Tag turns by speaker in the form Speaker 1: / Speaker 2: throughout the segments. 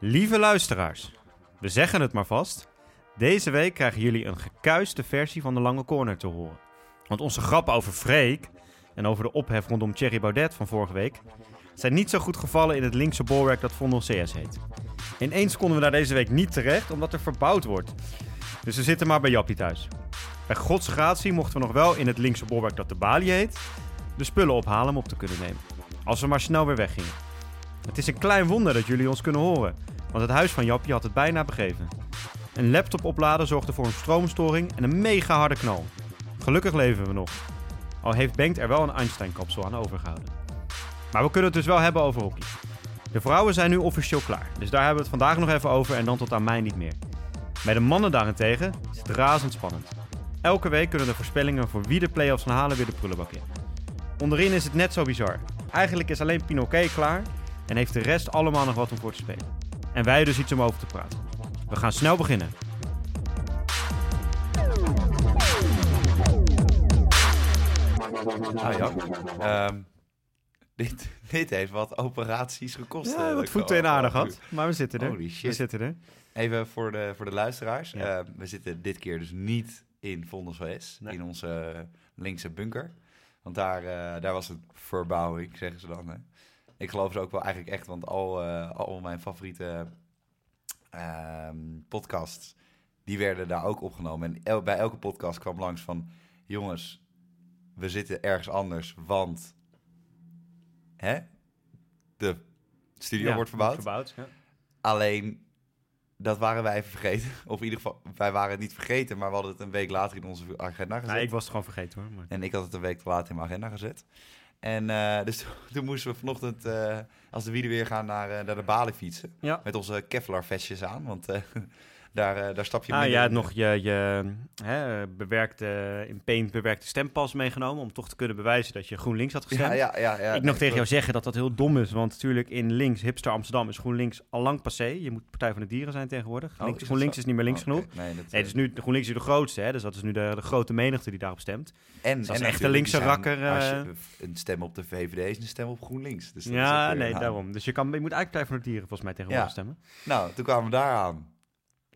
Speaker 1: Lieve luisteraars, we zeggen het maar vast. Deze week krijgen jullie een gekuiste versie van de Lange Corner te horen. Want onze grappen over Freek en over de ophef rondom Thierry Baudet van vorige week zijn niet zo goed gevallen in het linkse bolwerk dat Vondel CS heet. Ineens konden we daar deze week niet terecht omdat er verbouwd wordt. Dus we zitten maar bij Jappie thuis. Bij Gods gratie mochten we nog wel in het linkse bolwerk dat de Bali heet de spullen ophalen om op te kunnen nemen. Als we maar snel weer weggingen. Het is een klein wonder dat jullie ons kunnen horen, want het huis van Jappie had het bijna begeven. Een laptop opladen zorgde voor een stroomstoring en een mega harde knal. Gelukkig leven we nog. Al heeft Bengt er wel een Einstein-kapsel aan overgehouden. Maar we kunnen het dus wel hebben over hockey. De vrouwen zijn nu officieel klaar, dus daar hebben we het vandaag nog even over en dan tot aan mij niet meer. Bij de mannen daarentegen is het razend spannend. Elke week kunnen de voorspellingen voor wie de play-offs gaan halen weer de prullenbak in. Onderin is het net zo bizar. Eigenlijk is alleen Pinoquet klaar en heeft de rest allemaal nog wat om voor te spelen. En wij dus iets om over te praten. We gaan snel beginnen.
Speaker 2: Nou ja, ehm, dit, dit heeft wat operaties gekost. eh,
Speaker 1: Ja,
Speaker 2: dat
Speaker 1: wat voeten in aardig had, maar we zitten er.
Speaker 2: Holy
Speaker 1: We zitten er.
Speaker 2: Even voor de, voor de luisteraars.
Speaker 1: Ja.
Speaker 2: Ehm, we zitten dit keer dus niet in Vondels
Speaker 1: Nee.
Speaker 2: in onze linkse bunker. Want daar, eh, daar was het verbouwing, zeggen ze dan. Hè. Ik geloof ze ook wel eigenlijk echt, want al, eh, al mijn favoriete ehm, podcasts, die werden daar ook opgenomen. En el- bij elke podcast kwam langs van, jongens, we zitten ergens anders, want hè, de studio
Speaker 1: Ja,
Speaker 2: wordt verbouwd.
Speaker 1: verbouwd ja.
Speaker 2: Alleen, dat waren wij even vergeten. Of in ieder geval, wij waren het niet vergeten, maar we hadden het een week later in onze agenda gezet.
Speaker 1: Nou, ik was het gewoon vergeten hoor. Maar...
Speaker 2: En ik had het een week te laat in mijn agenda gezet. En eh, dus toen, moesten we vanochtend, eh, als de wielen weer gaan, naar, eh, naar de Balen fietsen.
Speaker 1: Ja.
Speaker 2: Met onze Kevlar vestjes aan, want daar, eh, daar stap je
Speaker 1: Ah,
Speaker 2: in.
Speaker 1: had nog je, je hè, bewerkte, in Paint bewerkte stempas meegenomen om toch te kunnen bewijzen dat je GroenLinks had gestemd.
Speaker 2: Ja, ja, ja, ja.
Speaker 1: ik nog tegen jou zeggen dat dat heel dom is, want natuurlijk in links, hipster Amsterdam, is GroenLinks al lang passé. Je moet Partij van de Dieren zijn tegenwoordig.
Speaker 2: Oh,
Speaker 1: Links,
Speaker 2: is
Speaker 1: GroenLinks is niet meer links
Speaker 2: Oh,
Speaker 1: genoeg.
Speaker 2: Nee, dat,
Speaker 1: Nee, dus nu, de GroenLinks is de grootste, hè? dus dat is nu de, de grote menigte die daarop stemt.
Speaker 2: en,
Speaker 1: is
Speaker 2: en
Speaker 1: echt een linkse rakker,
Speaker 2: Als
Speaker 1: eh.
Speaker 2: je een stem op de VVD is een stem op GroenLinks. Dus dat
Speaker 1: ja, nee, daarom. Dus je, kan, je moet eigenlijk Partij van de Dieren volgens mij tegenwoordig
Speaker 2: Ja.
Speaker 1: stemmen.
Speaker 2: Nou, toen kwamen we daar aan.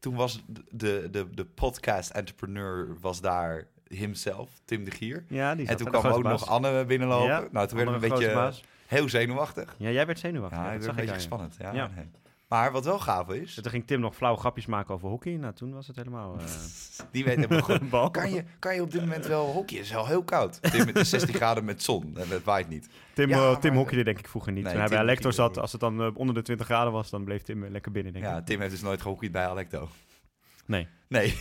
Speaker 2: Toen was de, de, de podcast-entrepreneur was daar himself, Tim de Gier.
Speaker 1: Ja, die
Speaker 2: En toen kwam ook nog. Anne binnenlopen.
Speaker 1: Ja,
Speaker 2: nou, toen werd een beetje
Speaker 1: baas.
Speaker 2: heel zenuwachtig.
Speaker 1: Ja, jij werd zenuwachtig.
Speaker 2: Ja,
Speaker 1: Ja, dat
Speaker 2: werd
Speaker 1: zag
Speaker 2: een
Speaker 1: ik
Speaker 2: beetje spannend. Ja,
Speaker 1: Ja.
Speaker 2: nee. Maar wat wel gaaf is,
Speaker 1: toen ging Tim nog flauw grapjes maken over hockey. Nou, toen was het helemaal... eh,
Speaker 2: die weet helemaal goed.
Speaker 1: bal.
Speaker 2: Kan je, kan je op dit moment wel hockey? Het is wel heel koud. Tim, het is 16 graden met zon en het waait niet.
Speaker 1: Tim,
Speaker 2: Ja,
Speaker 1: eh, Tim hockeyde denk ik vroeger niet.
Speaker 2: Nee,
Speaker 1: Toen hij bij
Speaker 2: hockeyde
Speaker 1: zat, als het dan eh, onder de 20 graden was, dan bleef Tim lekker binnen, denk
Speaker 2: Ja,
Speaker 1: ik.
Speaker 2: Tim heeft dus nooit gehockeyd bij Alecto.
Speaker 1: Nee,
Speaker 2: Nee.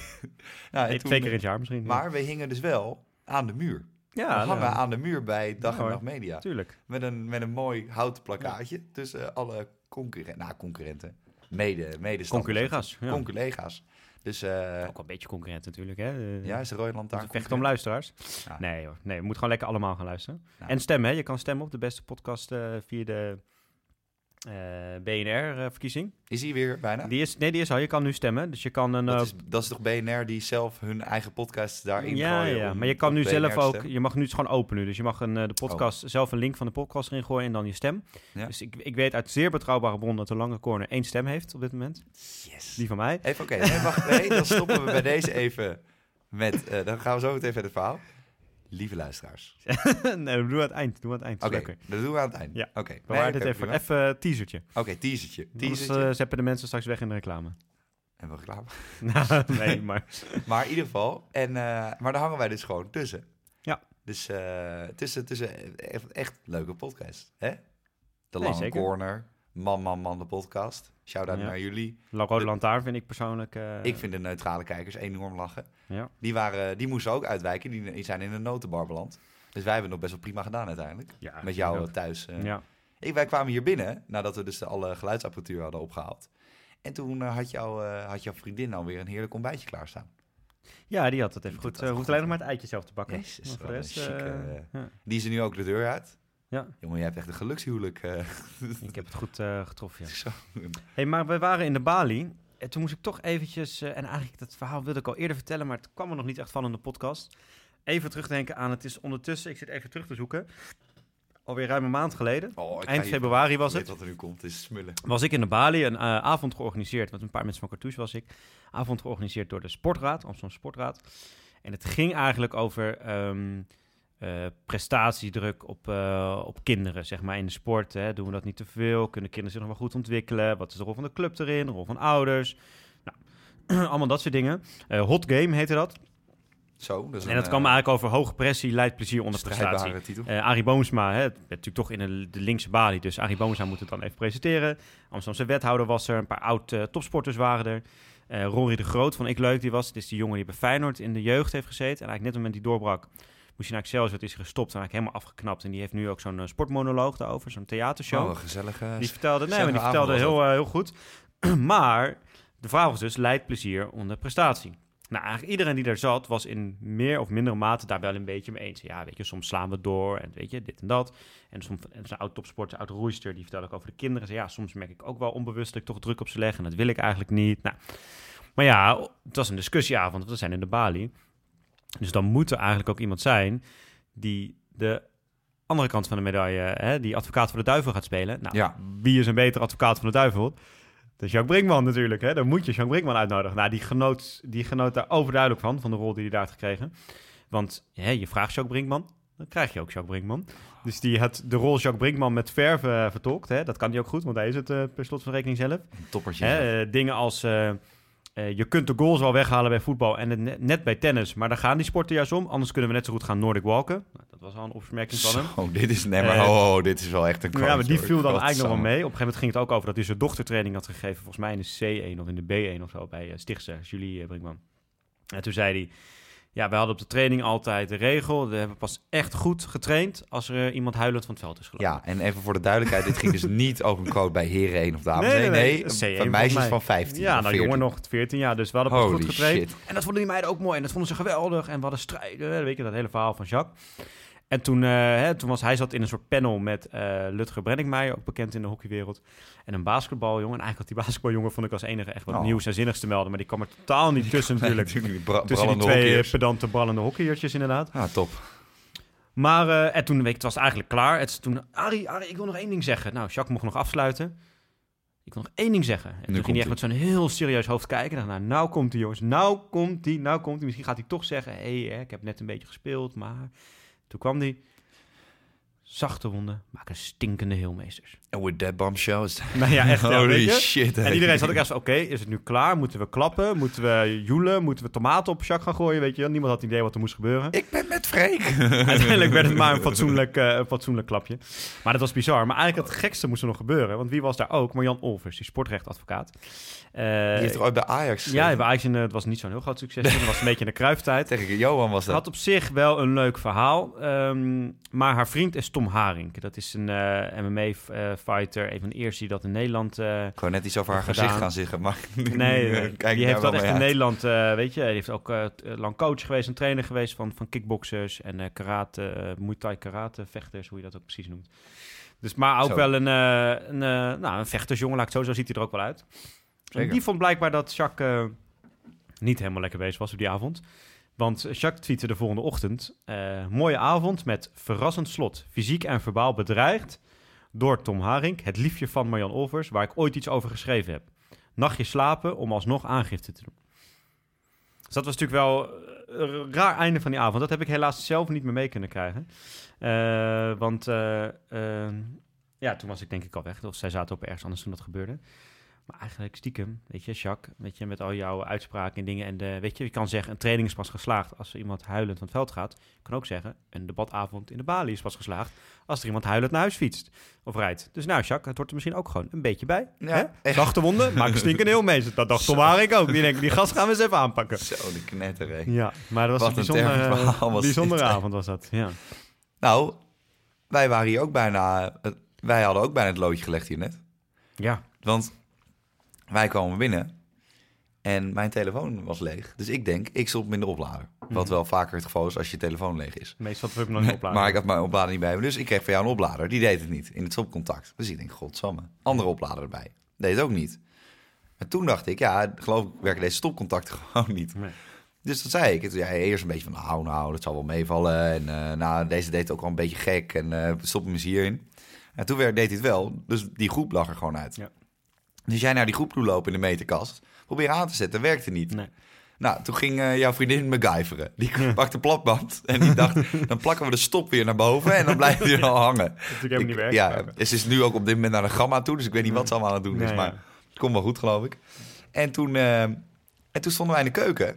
Speaker 2: nou, en
Speaker 1: nee
Speaker 2: toen-
Speaker 1: twee keer in het jaar misschien.
Speaker 2: Maar we hingen dus wel aan de muur.
Speaker 1: ja,
Speaker 2: we hangen
Speaker 1: nou,
Speaker 2: aan de muur bij Dag
Speaker 1: Ja,
Speaker 2: en. Nacht Media.
Speaker 1: Tuurlijk.
Speaker 2: Met een, met een mooi houten plakkaatje tussen alle concurrenten. Nou, concurrenten. Mede, mede
Speaker 1: Conculega's. Ja.
Speaker 2: Conculega's. Dus eh,
Speaker 1: Ook wel een beetje concurrent natuurlijk, hè. Eh,
Speaker 2: ja, is de Rode Lantaarn
Speaker 1: vecht om luisteraars.
Speaker 2: Ja.
Speaker 1: Nee hoor, nee, we moeten gewoon lekker allemaal gaan luisteren.
Speaker 2: Nou.
Speaker 1: En stemmen, hè. Je kan stemmen op de beste podcast eh, via de BNR-verkiezing.
Speaker 2: Is hij weer bijna?
Speaker 1: die is, nee, die is al. Je kan nu stemmen. Dus je kan een...
Speaker 2: dat,
Speaker 1: eh,
Speaker 2: is, dat is toch BNR die zelf hun eigen podcast daarin
Speaker 1: ja,
Speaker 2: gooien?
Speaker 1: ja,
Speaker 2: om
Speaker 1: maar je kan nu
Speaker 2: BNR
Speaker 1: zelf ook,
Speaker 2: stemmen?
Speaker 1: je mag nu het gewoon openen. Dus je mag een, eh, de podcast, zelf een link van de podcast erin gooien en dan je stem.
Speaker 2: Ja.
Speaker 1: Dus ik, ik weet uit zeer betrouwbare bron dat de Lange Corner één stem heeft op dit moment.
Speaker 2: Yes.
Speaker 1: Die van mij.
Speaker 2: Even, oké. Nee, wacht. Nee, dan stoppen we bij deze even met... eh, dan gaan we zo meteen verder het verhaal. Lieve luisteraars.
Speaker 1: nee, dat doen we aan het eind. Doen we aan het eind.
Speaker 2: Oké,
Speaker 1: lekker.
Speaker 2: dat doen we aan het eind.
Speaker 1: Ja.
Speaker 2: Oké.
Speaker 1: Bewaar
Speaker 2: Nee,
Speaker 1: dit even.
Speaker 2: prima.
Speaker 1: Even een teasertje.
Speaker 2: Oké, teasertje.
Speaker 1: Anders
Speaker 2: Teasertje.
Speaker 1: eh, zeppen de mensen straks weg in de reclame.
Speaker 2: En we reclame.
Speaker 1: Nou, nee, maar...
Speaker 2: Maar in ieder geval, en, eh, maar daar hangen wij dus gewoon tussen.
Speaker 1: Ja.
Speaker 2: Dus eh tussen, tussen echt, echt leuke podcast. Hè? De
Speaker 1: Nee,
Speaker 2: Lange
Speaker 1: zeker.
Speaker 2: Corner, Man Man Man de podcast. Shout-out
Speaker 1: Ja.
Speaker 2: naar jullie.
Speaker 1: Rode
Speaker 2: De-
Speaker 1: Lantaarn vind ik persoonlijk... eh,
Speaker 2: Ik vind de neutrale kijkers enorm lachen.
Speaker 1: Ja.
Speaker 2: Die, waren, die moesten ook uitwijken, die, zijn in een notenbar beland. Dus wij hebben het nog best wel prima gedaan uiteindelijk.
Speaker 1: Ja,
Speaker 2: Met jou
Speaker 1: ook.
Speaker 2: thuis. eh.
Speaker 1: Ja.
Speaker 2: Ik, wij kwamen hier binnen, nadat we dus de alle geluidsapparatuur hadden opgehaald. En toen eh, had, jou, had jouw vriendin alweer een heerlijk ontbijtje klaarstaan.
Speaker 1: ja, die had het even
Speaker 2: Die
Speaker 1: goed. eh, hoeft alleen nog maar het eitje zelf te bakken.
Speaker 2: Jezus,
Speaker 1: rest,
Speaker 2: chique,
Speaker 1: ja.
Speaker 2: Die is er nu ook de deur uit.
Speaker 1: Ja,
Speaker 2: Jongen, je hebt echt een gelukshuwelijk. eh.
Speaker 1: ik heb het goed eh, getroffen, ja.
Speaker 2: Zo.
Speaker 1: hey, maar we waren in de Bali. En toen moest ik toch eventjes... eh, en eigenlijk, dat verhaal wilde ik al eerder vertellen... maar het kwam er nog niet echt van in de podcast. Even terugdenken aan... Het is ondertussen... Ik zit even terug te zoeken. alweer ruim een maand geleden.
Speaker 2: Oh,
Speaker 1: Eind februari was
Speaker 2: ik
Speaker 1: het.
Speaker 2: weet wat er nu komt, is smullen.
Speaker 1: Was ik in de Bali, een avond georganiseerd, met een paar mensen van Cartouche was ik. Avond georganiseerd door de Sportraad, Amsterdam Sportraad. En het ging eigenlijk over ehm, eh, prestatiedruk op, eh, op kinderen, zeg maar, in de sport. Hè. Doen we dat niet te veel? Kunnen kinderen zich nog wel goed ontwikkelen? Wat is de rol van de club erin? De rol van ouders? Nou, allemaal dat soort dingen. Eh, hot Game heette dat.
Speaker 2: Zo,
Speaker 1: En dat kwam eigenlijk over hoge pressie, leidt plezier onder prestatie.
Speaker 2: titel.
Speaker 1: Arie Boomsma, hè, het werd natuurlijk toch in de, de linkse balie, dus Arie Boomsma moet het dan even presenteren. Amsterdamse wethouder was er, een paar oud eh, topsporters waren er. Rory de Groot van Ik Leuk, die was. Het is die jongen die bij Feyenoord in de jeugd heeft gezeten. En eigenlijk net op het moment die doorbrak, moest hij naar Excelsior, is hij gestopt en eigenlijk helemaal afgeknapt. En die heeft nu ook zo'n eh, sportmonoloog daarover, zo'n theatershow.
Speaker 2: Oh, gezellige...
Speaker 1: Die vertelde, nee, maar die vertelde heel, eh, heel goed. maar de vraag was dus, leidt plezier onder prestatie? Nou, eigenlijk iedereen die daar zat, was in meer of mindere mate daar wel een beetje mee eens. Ja, weet je, soms slaan we door en weet je, dit en dat. En soms en zo'n oud topsporter, oud roeister, die vertelde ook over de kinderen. Zei, ja, soms merk ik ook wel onbewust dat ik toch druk op ze leg en dat wil ik eigenlijk niet. Nou, maar ja, het was een discussieavond, want we zijn in de Bali. Dus dan moet er eigenlijk ook iemand zijn die de andere kant van de medaille, hè, die advocaat voor de duivel gaat spelen. Nou,
Speaker 2: Ja.
Speaker 1: wie is een betere advocaat van de duivel? Dat is Jacques Brinkman natuurlijk. Hè? Dan moet je Jacques Brinkman uitnodigen. Nou, die genoot, die genoot daar overduidelijk van, van de rol die hij daar had gekregen. Want hè, je vraagt Jacques Brinkman, dan krijg je ook Jacques Brinkman. Dus die had de rol Jacques Brinkman met verve eh, vertolkt. Hè? Dat kan hij ook goed, want hij is het eh, per slot van rekening zelf.
Speaker 2: Een toppertje.
Speaker 1: Hè, eh, dingen als... eh, eh, je kunt de goals wel weghalen bij voetbal en het net, bij tennis. Maar daar gaan die sporten juist om. Anders kunnen we net zo goed gaan Nordic walken. Nou, dat was al een opmerking van hem.
Speaker 2: Zo, dit is... Nee, maar
Speaker 1: Eh,
Speaker 2: oh, oh, dit is wel echt een
Speaker 1: Ja, maar die viel dan eigenlijk nog wel mee. Op een gegeven moment ging het ook over dat hij zijn dochtertraining had gegeven. Volgens mij in de C1 of in de B1 of zo bij uh, Stichtse, Julie eh, Brinkman. En toen zei hij, ja, we hadden op de training altijd de regel. We hebben pas echt goed getraind als er eh, iemand huilend van het veld is gelopen.
Speaker 2: Ja, en even voor de duidelijkheid, dit ging dus niet over een quote bij heren 1 of dames
Speaker 1: Nee,
Speaker 2: 1.
Speaker 1: nee,
Speaker 2: Nee,
Speaker 1: nee, dat is C1
Speaker 2: van meisjes
Speaker 1: mij.
Speaker 2: van 15
Speaker 1: Ja, nou
Speaker 2: 14.
Speaker 1: jongen nog 14 jaar, dus we hadden pas
Speaker 2: Holy
Speaker 1: goed getraind.
Speaker 2: shit.
Speaker 1: En dat vonden die meiden ook mooi en dat vonden ze geweldig. En we hadden strijden, weet je, dat hele verhaal van Jacques. En toen, eh, hè, toen was hij zat in een soort panel met eh Lutger Brenningmeijer, ook bekend in de hockeywereld. En een basketbaljongen. En eigenlijk had die basketbaljongen, vond ik als enige echt wat
Speaker 2: Oh.
Speaker 1: nieuws en zinnigs te melden. Maar die kwam er totaal niet tussen
Speaker 2: Nee,
Speaker 1: natuurlijk.
Speaker 2: Bra
Speaker 1: Tussen die twee
Speaker 2: hockeyers.
Speaker 1: eh, pedante brallende hockeyertjes inderdaad.
Speaker 2: Ah, top.
Speaker 1: Maar eh, en toen weet ik, het was eigenlijk klaar. Het is toen, Arie, Arie, ik wil nog één ding zeggen. Nou, Jacques mocht nog afsluiten. Ik wil nog één ding zeggen. En toen ging hij echt met zo'n heel serieus hoofd kijken. En dacht, nou, nou komt hij jongens, nou komt hij, nou komt hij. Misschien gaat hij toch zeggen, hé, hey, ik heb net een beetje gespeeld, maar... Toen kwam hij. Zachte wonden maken stinkende heelmeesters.
Speaker 2: And with that bombshell is...
Speaker 1: Nou ja, echt. ja,
Speaker 2: Holy
Speaker 1: je?
Speaker 2: shit.
Speaker 1: En iedereen zat ook echt zo, oké, is het nu klaar? Moeten we klappen? Moeten we joelen? Moeten we tomaten op Jacques gaan gooien? Weet je, wel? niemand had idee wat er moest gebeuren.
Speaker 2: Ik ben met Freek.
Speaker 1: Uiteindelijk werd het maar een fatsoenlijk, eh, een fatsoenlijk klapje. Maar dat was bizar. Maar eigenlijk het gekste moest er nog gebeuren. Want wie was daar ook? Marjan Olvers, die sportrechtadvocaat. Eh,
Speaker 2: Die heeft toch ooit bij Ajax
Speaker 1: ja, bij Ajax eh, het was niet zo'n heel groot succes. Het was een beetje in de kruiftijd.
Speaker 2: Tegen Johan was dat.
Speaker 1: Had op zich wel een leuk verhaal. ehm, maar haar vriend is Tom Haring. Dat is een MMA-fighter. Een van de eerste die dat in Nederland... eh,
Speaker 2: Ik wou net iets over haar
Speaker 1: gedaan.
Speaker 2: gezicht gaan zeggen, maar...
Speaker 1: Nee,
Speaker 2: Kijk
Speaker 1: die heeft
Speaker 2: wel
Speaker 1: dat echt in. Nederland, eh, weet je. Die heeft ook eh, lang coach geweest, een trainer geweest van, van kickboxers en eh, karate, eh Muay Thai karate vechters, hoe je dat ook precies noemt. Dus, maar ook
Speaker 2: Zo.
Speaker 1: wel een, eh, een, eh, nou, een vechtersjongen, laat ik zo, zo ziet hij er ook wel uit. En die vond blijkbaar dat Jacques eh, niet helemaal lekker bezig was op die avond. Want Jacques tweette de volgende ochtend, eh, mooie avond met verrassend slot, fysiek en verbaal bedreigd door Tom Haring, het liefje van Marjan Olvers, waar ik ooit iets over geschreven heb nachtje slapen om alsnog aangifte te doen. Dus dat was natuurlijk wel eh, een raar einde van die avond. Dat heb ik helaas zelf niet meer mee kunnen krijgen. Eh, want eh, eh, ja, toen was ik denk ik al weg. Of zij zaten op ergens anders toen dat gebeurde. Maar eigenlijk stiekem, weet je, Jacques, weet je, met al jouw uitspraken en dingen. En de, weet je, je kan zeggen, een training is pas geslaagd als er iemand huilend van het veld gaat. Je kan ook zeggen, een debatavond in de Bali is pas geslaagd als er iemand huilend naar huis fietst of rijdt. Dus nou, Jacques, het hoort er misschien ook gewoon een beetje bij.
Speaker 2: Ja.
Speaker 1: Zachte wonden, maak een stinkende heel mee. Dat dacht Tom. Haring ook. Die denkt, die gast gaan we eens even aanpakken.
Speaker 2: Zo, de knetter, hè.
Speaker 1: Ja, maar dat was
Speaker 2: Wat
Speaker 1: een bijzondere,
Speaker 2: was
Speaker 1: bijzondere avond was dat. Ja.
Speaker 2: Nou, wij waren hier ook bijna... eh, Wij hadden ook bijna het loodje gelegd hier net.
Speaker 1: ja,
Speaker 2: Want wij kwamen binnen en mijn telefoon was leeg. Dus ik denk, ik stop hem in de oplader. Wat wel vaker het geval is als je telefoon leeg is.
Speaker 1: meestal heb ik nog niet opladen.
Speaker 2: Maar ik had mijn oplader niet bij me. Dus ik kreeg van jou een oplader. Die deed het niet in het stopcontact. Dus ik denk, godsamme. Andere oplader erbij. Deed het ook niet. Maar toen dacht ik, ja, geloof ik werken deze stopcontacten gewoon niet.
Speaker 1: Nee.
Speaker 2: Dus dat zei ik. En toen zei eerst een beetje van, nou, nou, dat zal wel meevallen. En eh, nou, deze deed het ook wel een beetje gek. En eh we stoppen hem eens hierin. En toen deed hij het wel. Dus die groep lag er gewoon uit.
Speaker 1: Ja.
Speaker 2: Dus jij naar die groep toe lopen in de meterkast. Probeer aan te zetten, werkte niet.
Speaker 1: Nee.
Speaker 2: Nou, toen ging eh, jouw vriendin MacGyveren. Die pakte platband en die dacht... dan plakken we de stop weer naar boven en dan blijft hij er al hangen.
Speaker 1: Dat helemaal niet
Speaker 2: Ik-
Speaker 1: werkt.
Speaker 2: ja, ze is nu ook op dit moment naar de gamma toe, dus ik weet niet wat ze allemaal aan het doen is. Maar het komt wel goed, geloof ik. En toen, eh, en toen stonden wij in de keuken.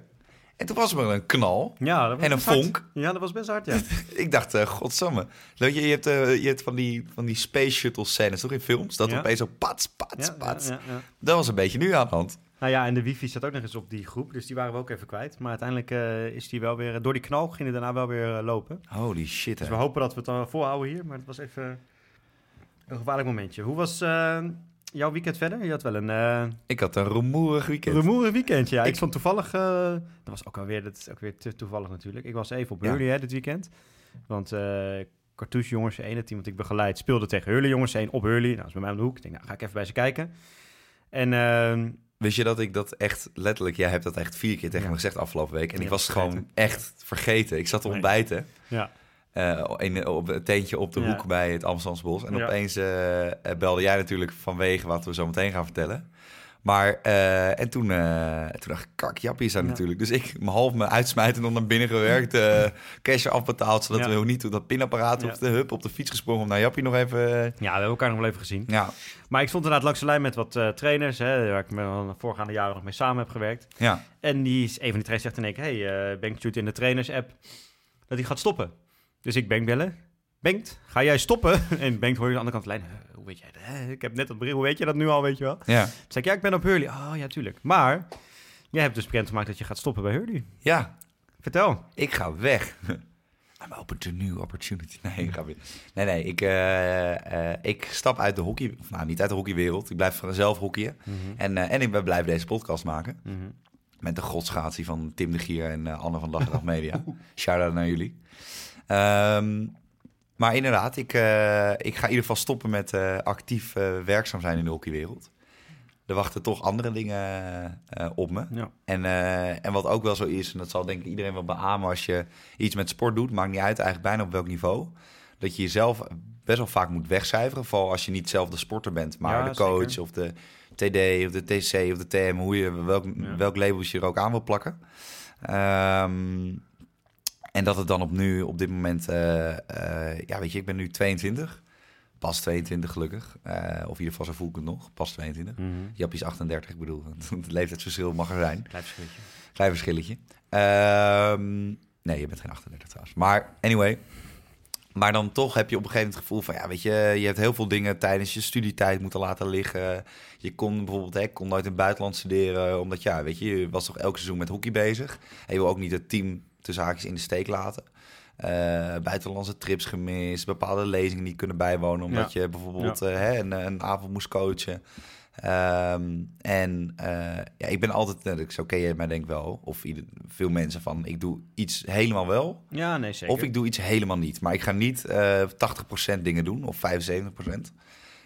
Speaker 2: En toen was er een knal.
Speaker 1: Ja, dat was
Speaker 2: En een vonk.
Speaker 1: Ja, dat was best hard, ja.
Speaker 2: Ik dacht, eh godsamme. Je, je hebt, eh, je hebt van, die, van die space shuttle scènes, toch in films? Dat
Speaker 1: Ja.
Speaker 2: opeens zo pats, pats,
Speaker 1: ja,
Speaker 2: pats. Dat was een beetje nu aan de hand.
Speaker 1: Nou ja, en de wifi zat ook nog eens op die groep, dus die waren we ook even kwijt. Maar uiteindelijk eh, is die wel weer, door die knal ging het daarna wel weer lopen.
Speaker 2: Holy shit,
Speaker 1: Dus we hopen dat we het dan volhouden hier, maar het was even een gevaarlijk momentje. Hoe was jouw weekend verder? Je had wel een eh
Speaker 2: Ik had een rumoerig weekend.
Speaker 1: rumoerig weekendje. Ja, ik,
Speaker 2: Ik-
Speaker 1: vond toevallig, eh, dat was ook alweer, dat is ook weer te toevallig natuurlijk. Ik was even op. Hurley hè, dit weekend, want eh Cartouche jongens 1, het team wat ik begeleid, speelde tegen Hurley jongens 1 op Hurley. Nou, dat is bij mij om de hoek. Ik denk, nou, ga ik even bij ze kijken. En ehm,
Speaker 2: Wist je dat ik dat echt letterlijk... Jij hebt dat echt vier keer tegen
Speaker 1: Ja.
Speaker 2: me gezegd afgelopen week. En
Speaker 1: Ja,
Speaker 2: ik was gewoon echt vergeten. Ik zat te ontbijten.
Speaker 1: ja,
Speaker 2: eh, in, op een teentje op de
Speaker 1: Ja.
Speaker 2: hoek bij het Amsterdamse Bos. En
Speaker 1: Ja.
Speaker 2: opeens eh, belde jij natuurlijk vanwege wat we zo meteen gaan vertellen. Maar, en toen, toen dacht ik, kak, Jappie is daar
Speaker 1: Ja.
Speaker 2: natuurlijk. Dus ik me half me uitsmijten en dan naar binnen gewerkt. cash afbetaald, zodat we ook niet op dat pinapparaat of de hup op de fiets gesprongen om naar Jappie nog even...
Speaker 1: ja, we hebben elkaar nog wel even gezien.
Speaker 2: ja,
Speaker 1: Maar ik stond inderdaad langs de lijn met wat trainers, hè, waar ik me de voorgaande jaren nog mee samen heb gewerkt.
Speaker 2: ja.
Speaker 1: En die, is- een van die trainers zegt in één keer, hey, uh, Bengt stuurt in de trainers-app dat hij gaat stoppen. Dus ik Bengt bellen. Bengt, ga jij stoppen? En Bengt hoor je aan de andere kant lijn, "Eh, hoe weet jij dat? Hè? Ik heb net dat bericht, hoe weet je dat nu al, weet je wel? Toen
Speaker 2: ja.
Speaker 1: zei ik, ja, ik ben op Hurley. Oh, ja, tuurlijk. Maar, jij hebt dus bekendgemaakt dat je gaat stoppen bij Hurley.
Speaker 2: Ja,
Speaker 1: Vertel.
Speaker 2: Ik ga weg. I'm open to new opportunity. Nee, ik. Nee, nee. Ik, eh, eh, ik stap uit de hockey... of Nou, niet uit de hockeywereld. Ik blijf vanzelf hockeyen. En, eh, en ik blijf deze podcast maken.
Speaker 1: Mhm.
Speaker 2: Met de godsgratie van Tim de Gier en eh, Anne van Dag en Dag Media. Shout-out naar jullie. Ehm, maar inderdaad, ik, eh, ik ga in ieder geval stoppen met eh, actief eh, werkzaam zijn in de hockeywereld. Er wachten toch andere dingen op me.
Speaker 1: Ja.
Speaker 2: En, en wat ook wel zo is, en dat zal denk ik iedereen wel beamen als je iets met sport doet, maakt niet uit eigenlijk bijna op welk niveau, dat je jezelf best wel vaak moet wegcijferen. Vooral als je niet zelf de sporter bent, maar
Speaker 1: Ja,
Speaker 2: de coach
Speaker 1: zeker.
Speaker 2: of de TD of de TC of de TM, hoe je, welk,
Speaker 1: Ja.
Speaker 2: welk label je er ook aan wil plakken. Ehm, en dat het dan op nu, op dit moment, eh, eh, ja weet je, ik ben nu 22. Pas 22 gelukkig. Eh, of in ieder geval zo voel ik het nog. Pas 22.
Speaker 1: Mhm.
Speaker 2: Jappie is 38, ik bedoel. Het leeftijdsverschil mag er zijn.
Speaker 1: Klein verschilletje.
Speaker 2: Klein verschilletje. Ehm, nee, je bent geen 38 trouwens. Maar anyway. Maar dan toch heb je op een gegeven moment het gevoel van... ja, weet je, je hebt heel veel dingen tijdens je studietijd moeten laten liggen. Je kon bijvoorbeeld, hè, ik kon nooit in het buitenland studeren... omdat, ja, weet je, je was toch elk seizoen met hockey bezig. En je wil ook niet het team tussen haakjes in de steek laten. Eh, buitenlandse trips gemist, bepaalde lezingen niet kunnen bijwonen... omdat je bijvoorbeeld eh, hè, een, een avond moest coachen... Ehm, en eh, ja, ik ben altijd, eh, zo ken je mij denk ik wel, of ieder, veel mensen van, ik doe iets helemaal wel,
Speaker 1: Ja, nee, zeker.
Speaker 2: of ik doe iets helemaal niet. Maar ik ga niet eh 80% dingen doen, of 75%.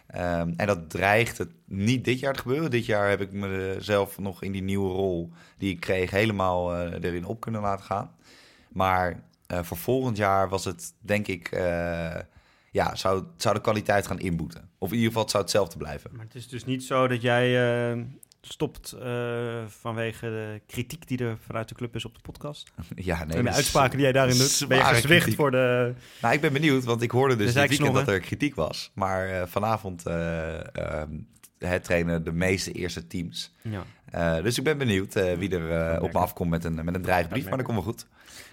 Speaker 2: Ehm, en dat dreigt het niet dit jaar te gebeuren. Dit jaar heb ik mezelf nog in die nieuwe rol die ik kreeg helemaal eh, erin op kunnen laten gaan. Maar eh, voor volgend jaar was het, denk ik, eh, ja, zou, zou de kwaliteit gaan inboeten. Of in ieder geval het zou hetzelfde blijven.
Speaker 1: Maar het is dus niet zo dat jij stopt eh, vanwege de kritiek die er vanuit de club is op de podcast.
Speaker 2: Ja, nee.
Speaker 1: en de uitspraken die jij daarin doet. Ben je gezwicht voor de...
Speaker 2: Nou, ik ben benieuwd, want ik hoorde dus dit weekend dat er kritiek was. Maar eh, vanavond eh ehm, het trainen de meeste eerste teams.
Speaker 1: Ja.
Speaker 2: Dus ik ben benieuwd wie er op me afkomt met een, met een dreigbrief. Maar dat komt wel goed.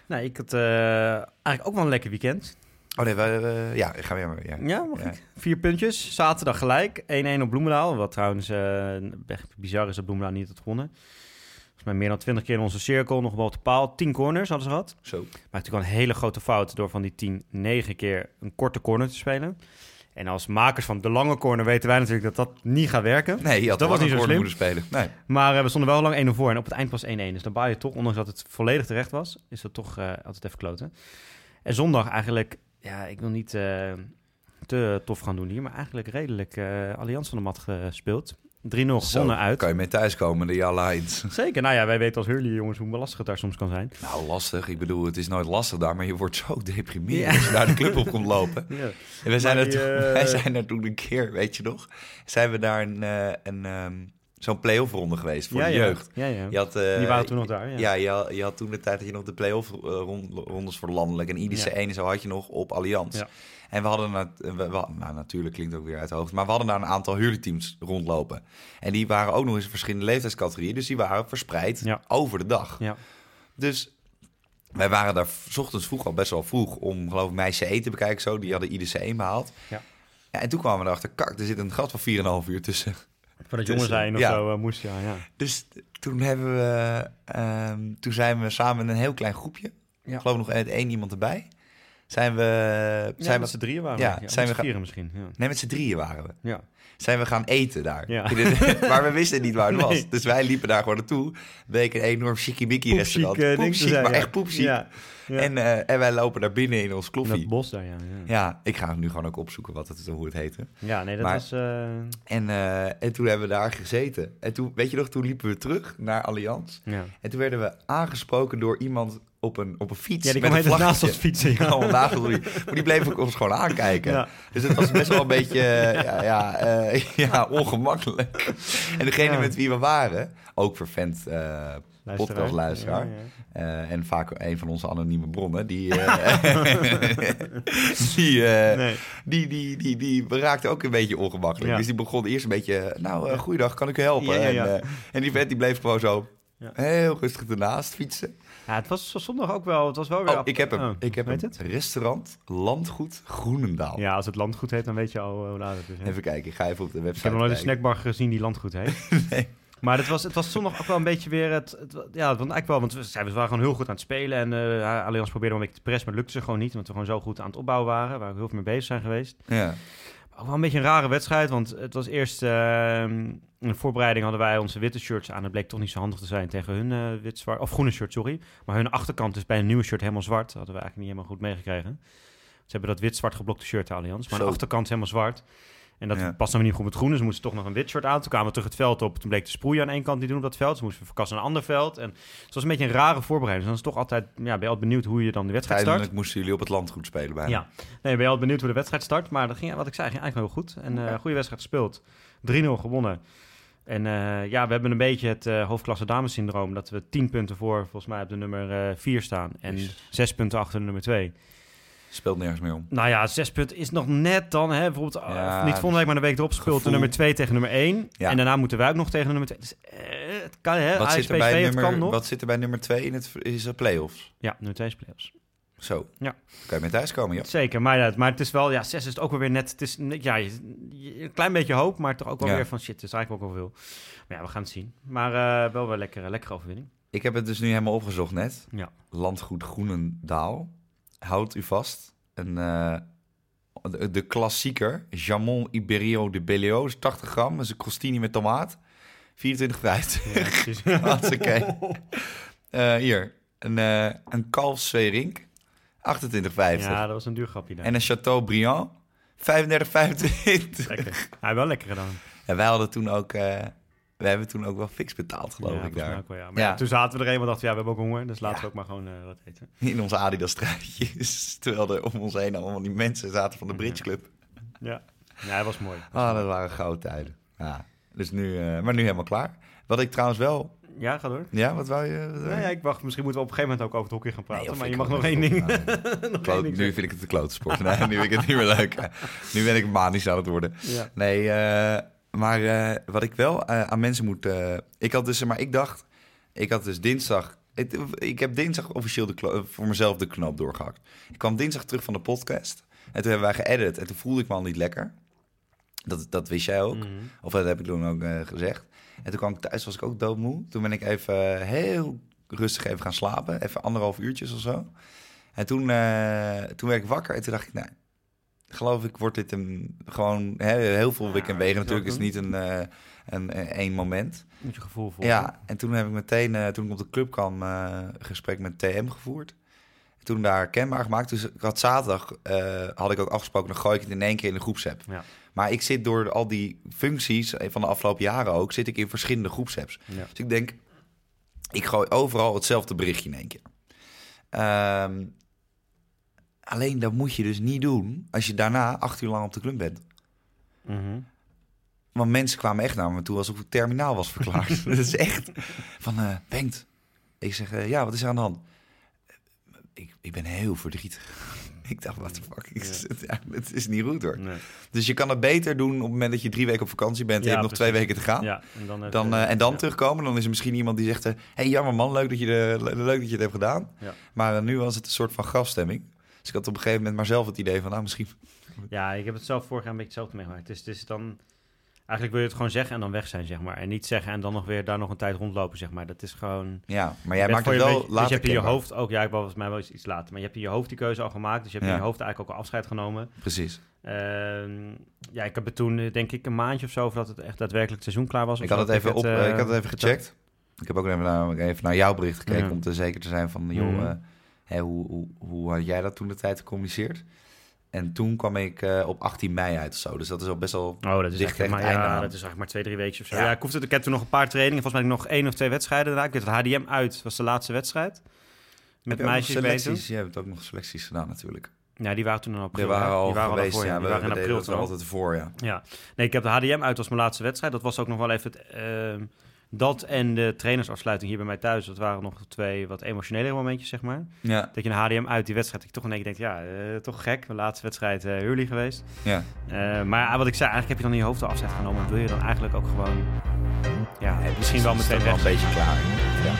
Speaker 1: Nou, ik had eigenlijk ook wel een lekker weekend.
Speaker 2: Oh nee, eh, ja, gaan we weer. Ja.
Speaker 1: Ja, mag
Speaker 2: Ja.
Speaker 1: ik? Vier puntjes. Zaterdag gelijk. 1-1 op Bloemendaal. Wat trouwens eh, echt bizar is dat Bloemendaal niet had gewonnen. Volgens mij meer dan 20 keer in onze cirkel. Nog wel de paal. 10 corners hadden ze gehad.
Speaker 2: Zo.
Speaker 1: Maar natuurlijk wel een hele grote fout door van die 10 9 keer een korte corner te spelen. En als makers van de lange corner weten wij natuurlijk dat dat niet gaat werken.
Speaker 2: Nee, had
Speaker 1: dat was niet zo slim.
Speaker 2: moeten spelen. Nee.
Speaker 1: Maar eh, we stonden wel lang 1-0 voor en op het eind pas 1-1. Dus dan baal je toch, ondanks dat het volledig terecht was, is dat toch eh, altijd even kloten. En zondag eigenlijk, ja, ik wil niet eh, te tof gaan doen hier, maar eigenlijk redelijk eh Allianz van de mat gespeeld. 3-0 gewonnen uit.
Speaker 2: kan je mee thuiskomen, de Alliance.
Speaker 1: Zeker. Nou ja, wij weten als Hurley jongens hoe lastig het daar soms kan zijn.
Speaker 2: Nou, lastig. Ik bedoel, het is nooit lastig daar, maar je wordt zo deprimerend als je daar de club op komt lopen.
Speaker 1: Ja.
Speaker 2: En wij zijn,
Speaker 1: Maar
Speaker 2: er toen,
Speaker 1: eh,
Speaker 2: wij zijn er toen een keer, weet je nog, zijn we daar een, een, ehm, zo'n play-off ronde geweest voor
Speaker 1: ja,
Speaker 2: de
Speaker 1: ja.
Speaker 2: jeugd.
Speaker 1: Ja.
Speaker 2: Je had, eh,
Speaker 1: Die waren toen nog daar. Ja.
Speaker 2: Ja, je, had, je had toen de tijd dat je nog de play-off eh, rond- rondes voor landelijk en IDC
Speaker 1: Ja.
Speaker 2: 1 en zo had je nog op Allianz. En we hadden, na- we, we- nou natuurlijk klinkt ook weer uit de hoofd, maar we hadden daar een aantal huurteams rondlopen. En die waren ook nog eens in verschillende leeftijdscategorieën, dus die waren verspreid over de dag.
Speaker 1: Ja.
Speaker 2: Dus wij waren daar s ochtends vroeg al best wel vroeg om, geloof ik, meisje eten te bekijken. Zo. Die hadden IDC 1 behaald.
Speaker 1: Ja.
Speaker 2: Ja, en toen kwamen we erachter, kak, er zit een gat van 4,5 uur tussen.
Speaker 1: Voor dat
Speaker 2: Dus,
Speaker 1: jongen zijn of
Speaker 2: ja.
Speaker 1: zo eh, moest, ja. ja.
Speaker 2: Dus toen hebben we, ehm, toen zijn we samen met een heel klein groepje,
Speaker 1: Ja.
Speaker 2: ik geloof nog één één iemand erbij, zijn we,
Speaker 1: Zijn
Speaker 2: zijn
Speaker 1: met
Speaker 2: we,
Speaker 1: z'n drieën waren
Speaker 2: ja,
Speaker 1: we. Ja,
Speaker 2: zijn
Speaker 1: met
Speaker 2: we gaan-
Speaker 1: vieren misschien. Ja.
Speaker 2: nee, met z'n drieën waren we.
Speaker 1: Ja.
Speaker 2: Zijn we gaan eten daar.
Speaker 1: Ja.
Speaker 2: Maar we wisten niet waar het was.
Speaker 1: Nee.
Speaker 2: Dus wij liepen daar gewoon naartoe. Bleek een enorm chickimicki
Speaker 1: Poepchic,
Speaker 2: restaurant.
Speaker 1: zijn,
Speaker 2: maar echt poepchic.
Speaker 1: Ja. Ja.
Speaker 2: En, eh, en wij lopen daar binnen in ons
Speaker 1: In
Speaker 2: kloffie.
Speaker 1: dat bos daar, ja. Ja,
Speaker 2: Ja, ik ga nu gewoon ook opzoeken wat het, hoe het heette.
Speaker 1: ja nee, dat
Speaker 2: Maar-
Speaker 1: was... eh,
Speaker 2: En, en toen hebben we daar gezeten. En toen, weet je nog, toen liepen we terug naar Allianz.
Speaker 1: ja.
Speaker 2: En toen werden we aangesproken door iemand op een, op een fiets.
Speaker 1: ja, die
Speaker 2: met
Speaker 1: kwam helemaal naast ons fietsen. Ja.
Speaker 2: Allemaal naast ons. Maar die bleef ook ons gewoon aankijken.
Speaker 1: Ja.
Speaker 2: Dus het was best wel een beetje eh, ja, ja, eh, ja, ongemakkelijk. En degene met wie we waren, ook vervent eh,
Speaker 1: Luisteraar.
Speaker 2: podcastluisteraar. Eh, en vaak een van onze anonieme bronnen, die, eh, die, eh,
Speaker 1: Nee.
Speaker 2: die, die, die, die raakte ook een beetje ongemakkelijk. Dus die begon eerst een beetje, nou, eh goeiedag, kan ik u helpen? En, eh, en die vent die bleef gewoon zo heel rustig ernaast fietsen.
Speaker 1: Ja, het was zondag ook wel... Het was wel weer...
Speaker 2: Oh, ik heb hem.
Speaker 1: Oh,
Speaker 2: ik heb hem.
Speaker 1: het?
Speaker 2: Restaurant Landgoed Groenendaal.
Speaker 1: Ja, als het landgoed heet, dan weet je al eh, hoe laat het is. hè.
Speaker 2: Even kijken, ik ga even op de website
Speaker 1: Ik heb nog nooit een snackbar gezien die landgoed heet.
Speaker 2: Nee.
Speaker 1: Maar het was, het was zondag ook wel een beetje weer het... het ja, want eigenlijk wel, want we, waren gewoon heel goed aan het spelen. En eh Allianz probeerde wel een beetje te pressen, maar lukte ze gewoon niet. Omdat we gewoon zo goed aan het opbouwen waren. Waar we heel veel mee bezig zijn geweest.
Speaker 2: Ja.
Speaker 1: Ook wel een beetje een rare wedstrijd, want het was eerst... ehm, in de voorbereiding hadden wij onze witte shirts aan. Het bleek toch niet zo handig te zijn tegen hun eh, wit-zwart... Of groene shirt, sorry. Maar hun achterkant is bij een nieuwe shirt helemaal zwart. Dat hadden we eigenlijk niet helemaal goed meegekregen. Ze hebben dat wit-zwart geblokte shirt, de Allianz. Maar
Speaker 2: Zo.
Speaker 1: de achterkant is helemaal zwart. En dat
Speaker 2: Ja.
Speaker 1: past dan niet goed met groen. Dus ze moesten toch nog een wit shirt aan. Toen kwamen we terug het veld op. Toen bleek de sproeien aan één kant niet doen op dat veld. Dus moesten we verkassen naar een ander veld. En het was een beetje een rare voorbereiding. Dus dan is toch altijd... Ja, ben je altijd benieuwd hoe je dan de wedstrijd start.
Speaker 2: Tijdelijk moesten jullie op het landgoed spelen bijna.
Speaker 1: Ja. Nee, ben je altijd benieuwd hoe de wedstrijd start. Maar dat ging, wat ik zei, ging eigenlijk heel goed. En eh goede wedstrijd gespeeld. 3-0 gewonnen. En eh, ja, we hebben een beetje het eh, hoofdklasse dames syndroom. Dat we 10 punten voor, volgens mij, op de nummer 4 staan. En. 6 punten achter de nummer 2.
Speaker 2: Speelt nergens meer om.
Speaker 1: Nou ja, 6 punten is nog net dan. Hè, bijvoorbeeld, eh,
Speaker 2: Ja,
Speaker 1: niet volgende week, maar de week erop speelt de nummer 2 tegen nummer 1.
Speaker 2: Ja.
Speaker 1: En daarna moeten wij ook nog tegen de nummer 2. Dus eh, het kan, hè?
Speaker 2: Wat zit, er bij
Speaker 1: kan
Speaker 2: nummer,
Speaker 1: nog.
Speaker 2: wat zit er bij nummer 2 in het is play-offs?
Speaker 1: Ja, nummer 2 is play-offs.
Speaker 2: Zo.
Speaker 1: Ja.
Speaker 2: Kan je mee thuiskomen, ja.
Speaker 1: Zeker, maar, maar het is wel, ja, 6 is het ook wel weer net. Het is ja, een klein beetje hoop, maar toch ook wel
Speaker 2: Ja.
Speaker 1: weer van shit, het is eigenlijk ook wel veel. Maar ja, we gaan het zien. Maar eh, wel wel lekker, lekkere overwinning.
Speaker 2: Ik heb het dus nu helemaal opgezocht net.
Speaker 1: Ja.
Speaker 2: Landgoed Groenendaal. Houdt u vast. Een, eh, de, de klassieker. Jamon Iberio de Bellio. is 80 gram. Dat is een crostini met tomaat. 24,50.
Speaker 1: Ja.
Speaker 2: Hartstikke. Eh, hier. Een, eh een kalfsveerink. 28,50.
Speaker 1: ja, dat was een duur grapje daar.
Speaker 2: En een Chateaubriand. 35,25.
Speaker 1: Lekker. Hij wel lekker gedaan.
Speaker 2: En wij hadden toen ook... eh we hebben toen ook wel fix betaald, geloof
Speaker 1: ja,
Speaker 2: ik, daar.
Speaker 1: ook wel, ja. Maar
Speaker 2: Ja.
Speaker 1: toen zaten we er een en dachten ja, we hebben ook honger, dus laten we ook maar gewoon eh, wat eten.
Speaker 2: In onze Adidas-truitjes. Terwijl er om ons heen allemaal die mensen zaten van de Bridge Club.
Speaker 1: Ja, ja dat was mooi.
Speaker 2: Ah, dat waren gouden tijden. Ja, dus nu, eh, maar nu helemaal klaar. Wat ik trouwens wel...
Speaker 1: Ja, ga door.
Speaker 2: Ja, wat wou je? Wat
Speaker 1: Nou ja, ik wacht, misschien moeten we op een gegeven moment ook over het hockey gaan praten.
Speaker 2: Nee,
Speaker 1: maar je mag nog één ding.
Speaker 2: opnemen.
Speaker 1: nog
Speaker 2: Kloot-
Speaker 1: één ding
Speaker 2: nu vind ik het de klote sport. Nee, nu vind ik het niet meer leuk. Nu ben ik manisch aan het worden.
Speaker 1: Ja.
Speaker 2: Nee, eh, maar eh, wat ik wel eh, aan mensen moet... eh, ik had dus, maar ik dacht... Ik had dus dinsdag... Ik, ik heb dinsdag officieel de voor mezelf de knoop doorgehakt. Ik kwam dinsdag terug van de podcast. En toen hebben wij geëdit. En toen voelde ik me al niet lekker. Dat, dat wist jij ook.
Speaker 1: Mhm.
Speaker 2: Of dat heb ik toen ook gezegd. En toen kwam ik thuis, was ik ook doodmoe. Toen ben ik even heel rustig even gaan slapen. Even anderhalf uurtjes of zo. En toen, toen werd ik wakker en toen dacht ik, nou, geloof ik, wordt dit een gewoon hè, heel veel wik en wegen. Natuurlijk is het niet een, eh, een, een één moment.
Speaker 1: Moet je gevoel volgen.
Speaker 2: Ja, en toen heb ik meteen, eh, toen ik op de club kwam, eh, een gesprek met TM gevoerd. toen daar kenbaar gemaakt. Dus ik had zaterdag, eh, had ik ook afgesproken, dan gooi ik het in één keer in de groepsapp.
Speaker 1: Ja.
Speaker 2: Maar ik zit door al die functies eh, van de afgelopen jaren ook, zit ik in verschillende groepsapps.
Speaker 1: Ja.
Speaker 2: Dus ik denk, ik gooi overal hetzelfde berichtje in één keer. Ehm, alleen dat moet je dus niet doen als je daarna acht uur lang op de club bent.
Speaker 1: Mhm.
Speaker 2: Want mensen kwamen echt naar me toe alsof ik terminaal was verklaard. dat is echt van, Bengt. Ik zeg, eh, ja, wat is er aan de hand? Ik, ik ben heel verdrietig. ik dacht, wat de fuck? is het? Ja, het is niet goed hoor.
Speaker 1: Nee.
Speaker 2: Dus je kan het beter doen op het moment dat je drie weken op vakantie bent... en je hebt nog twee weken te gaan.
Speaker 1: Ja, en dan,
Speaker 2: Dan, eh, en dan terugkomen, dan is er misschien iemand die zegt... Hé, hey, jammer man, leuk dat, je de, le- leuk dat je het hebt gedaan.
Speaker 1: Ja.
Speaker 2: Maar nu was het een soort van grafstemming. Dus ik had op een gegeven moment maar zelf het idee van... nou, misschien...
Speaker 1: Ja, ik heb het zelf vorig jaar een beetje hetzelfde meegemaakt. Het is, het is dan... Eigenlijk wil je het gewoon zeggen en dan weg zijn, zeg maar. En niet zeggen en dan nog weer daar nog een tijd rondlopen, zeg maar. Dat is gewoon...
Speaker 2: Ja, maar jij maakt het wel
Speaker 1: beetje-
Speaker 2: later
Speaker 1: Dus je hebt in je hoofd ook... Ja, ik was volgens mij wel iets, iets later. Maar je hebt in je hoofd die keuze al gemaakt. Dus je hebt in je hoofd eigenlijk ook al afscheid genomen.
Speaker 2: Precies.
Speaker 1: Ehm, ja, ik heb het toen, eh, denk ik, een maandje of zo... voordat het echt daadwerkelijk het seizoen klaar was.
Speaker 2: Ik had het even, op,
Speaker 1: eh,
Speaker 2: ik had het even gecheckt. Ik heb ook even naar, even naar jouw bericht gekeken
Speaker 1: Ja.
Speaker 2: om te zeker te zijn van, joh,
Speaker 1: Mhm.
Speaker 2: eh, hoe, hoe, hoe had jij dat toen de tijd gecommuniceerd? En toen kwam ik eh, op 18 mei uit of zo. Dus dat is al best wel...
Speaker 1: Oh, dat is,
Speaker 2: Dicht
Speaker 1: maar, ja,
Speaker 2: aan.
Speaker 1: dat is eigenlijk maar twee, drie weken of zo.
Speaker 2: Ja.
Speaker 1: Ja. ik, hoefde, ik heb toen nog een paar trainingen. Volgens mij nog één of twee wedstrijden daarna. Ik weet het HDM uit was de laatste wedstrijd. Met meisjes
Speaker 2: selecties? Je hebt ook nog selecties gedaan natuurlijk.
Speaker 1: Ja, die waren toen in april.
Speaker 2: Die waren al
Speaker 1: die waren
Speaker 2: geweest,
Speaker 1: daarvoor,
Speaker 2: ja.
Speaker 1: Die
Speaker 2: We,
Speaker 1: waren
Speaker 2: we
Speaker 1: in
Speaker 2: deden
Speaker 1: april al.
Speaker 2: altijd voor, ja.
Speaker 1: Ja. Nee, ik heb de HDM uit als mijn laatste wedstrijd. Dat was ook nog wel even het, ehm, dat en de trainersafsluiting hier bij mij thuis. Dat waren nog twee wat emotionele momentjes, zeg maar.
Speaker 2: Ja,
Speaker 1: Dat je een HDM uit die wedstrijd, dat je toch in één keer denkt, ja, eh, toch gek. Mijn laatste wedstrijd eh Hurley geweest.
Speaker 2: ja.
Speaker 1: Eh, maar wat ik zei, eigenlijk heb je dan in je hoofd de afzet genomen. En wil je dan eigenlijk ook gewoon, ja, misschien wel
Speaker 2: Is
Speaker 1: meteen weg.
Speaker 2: een beetje klaar. Ja.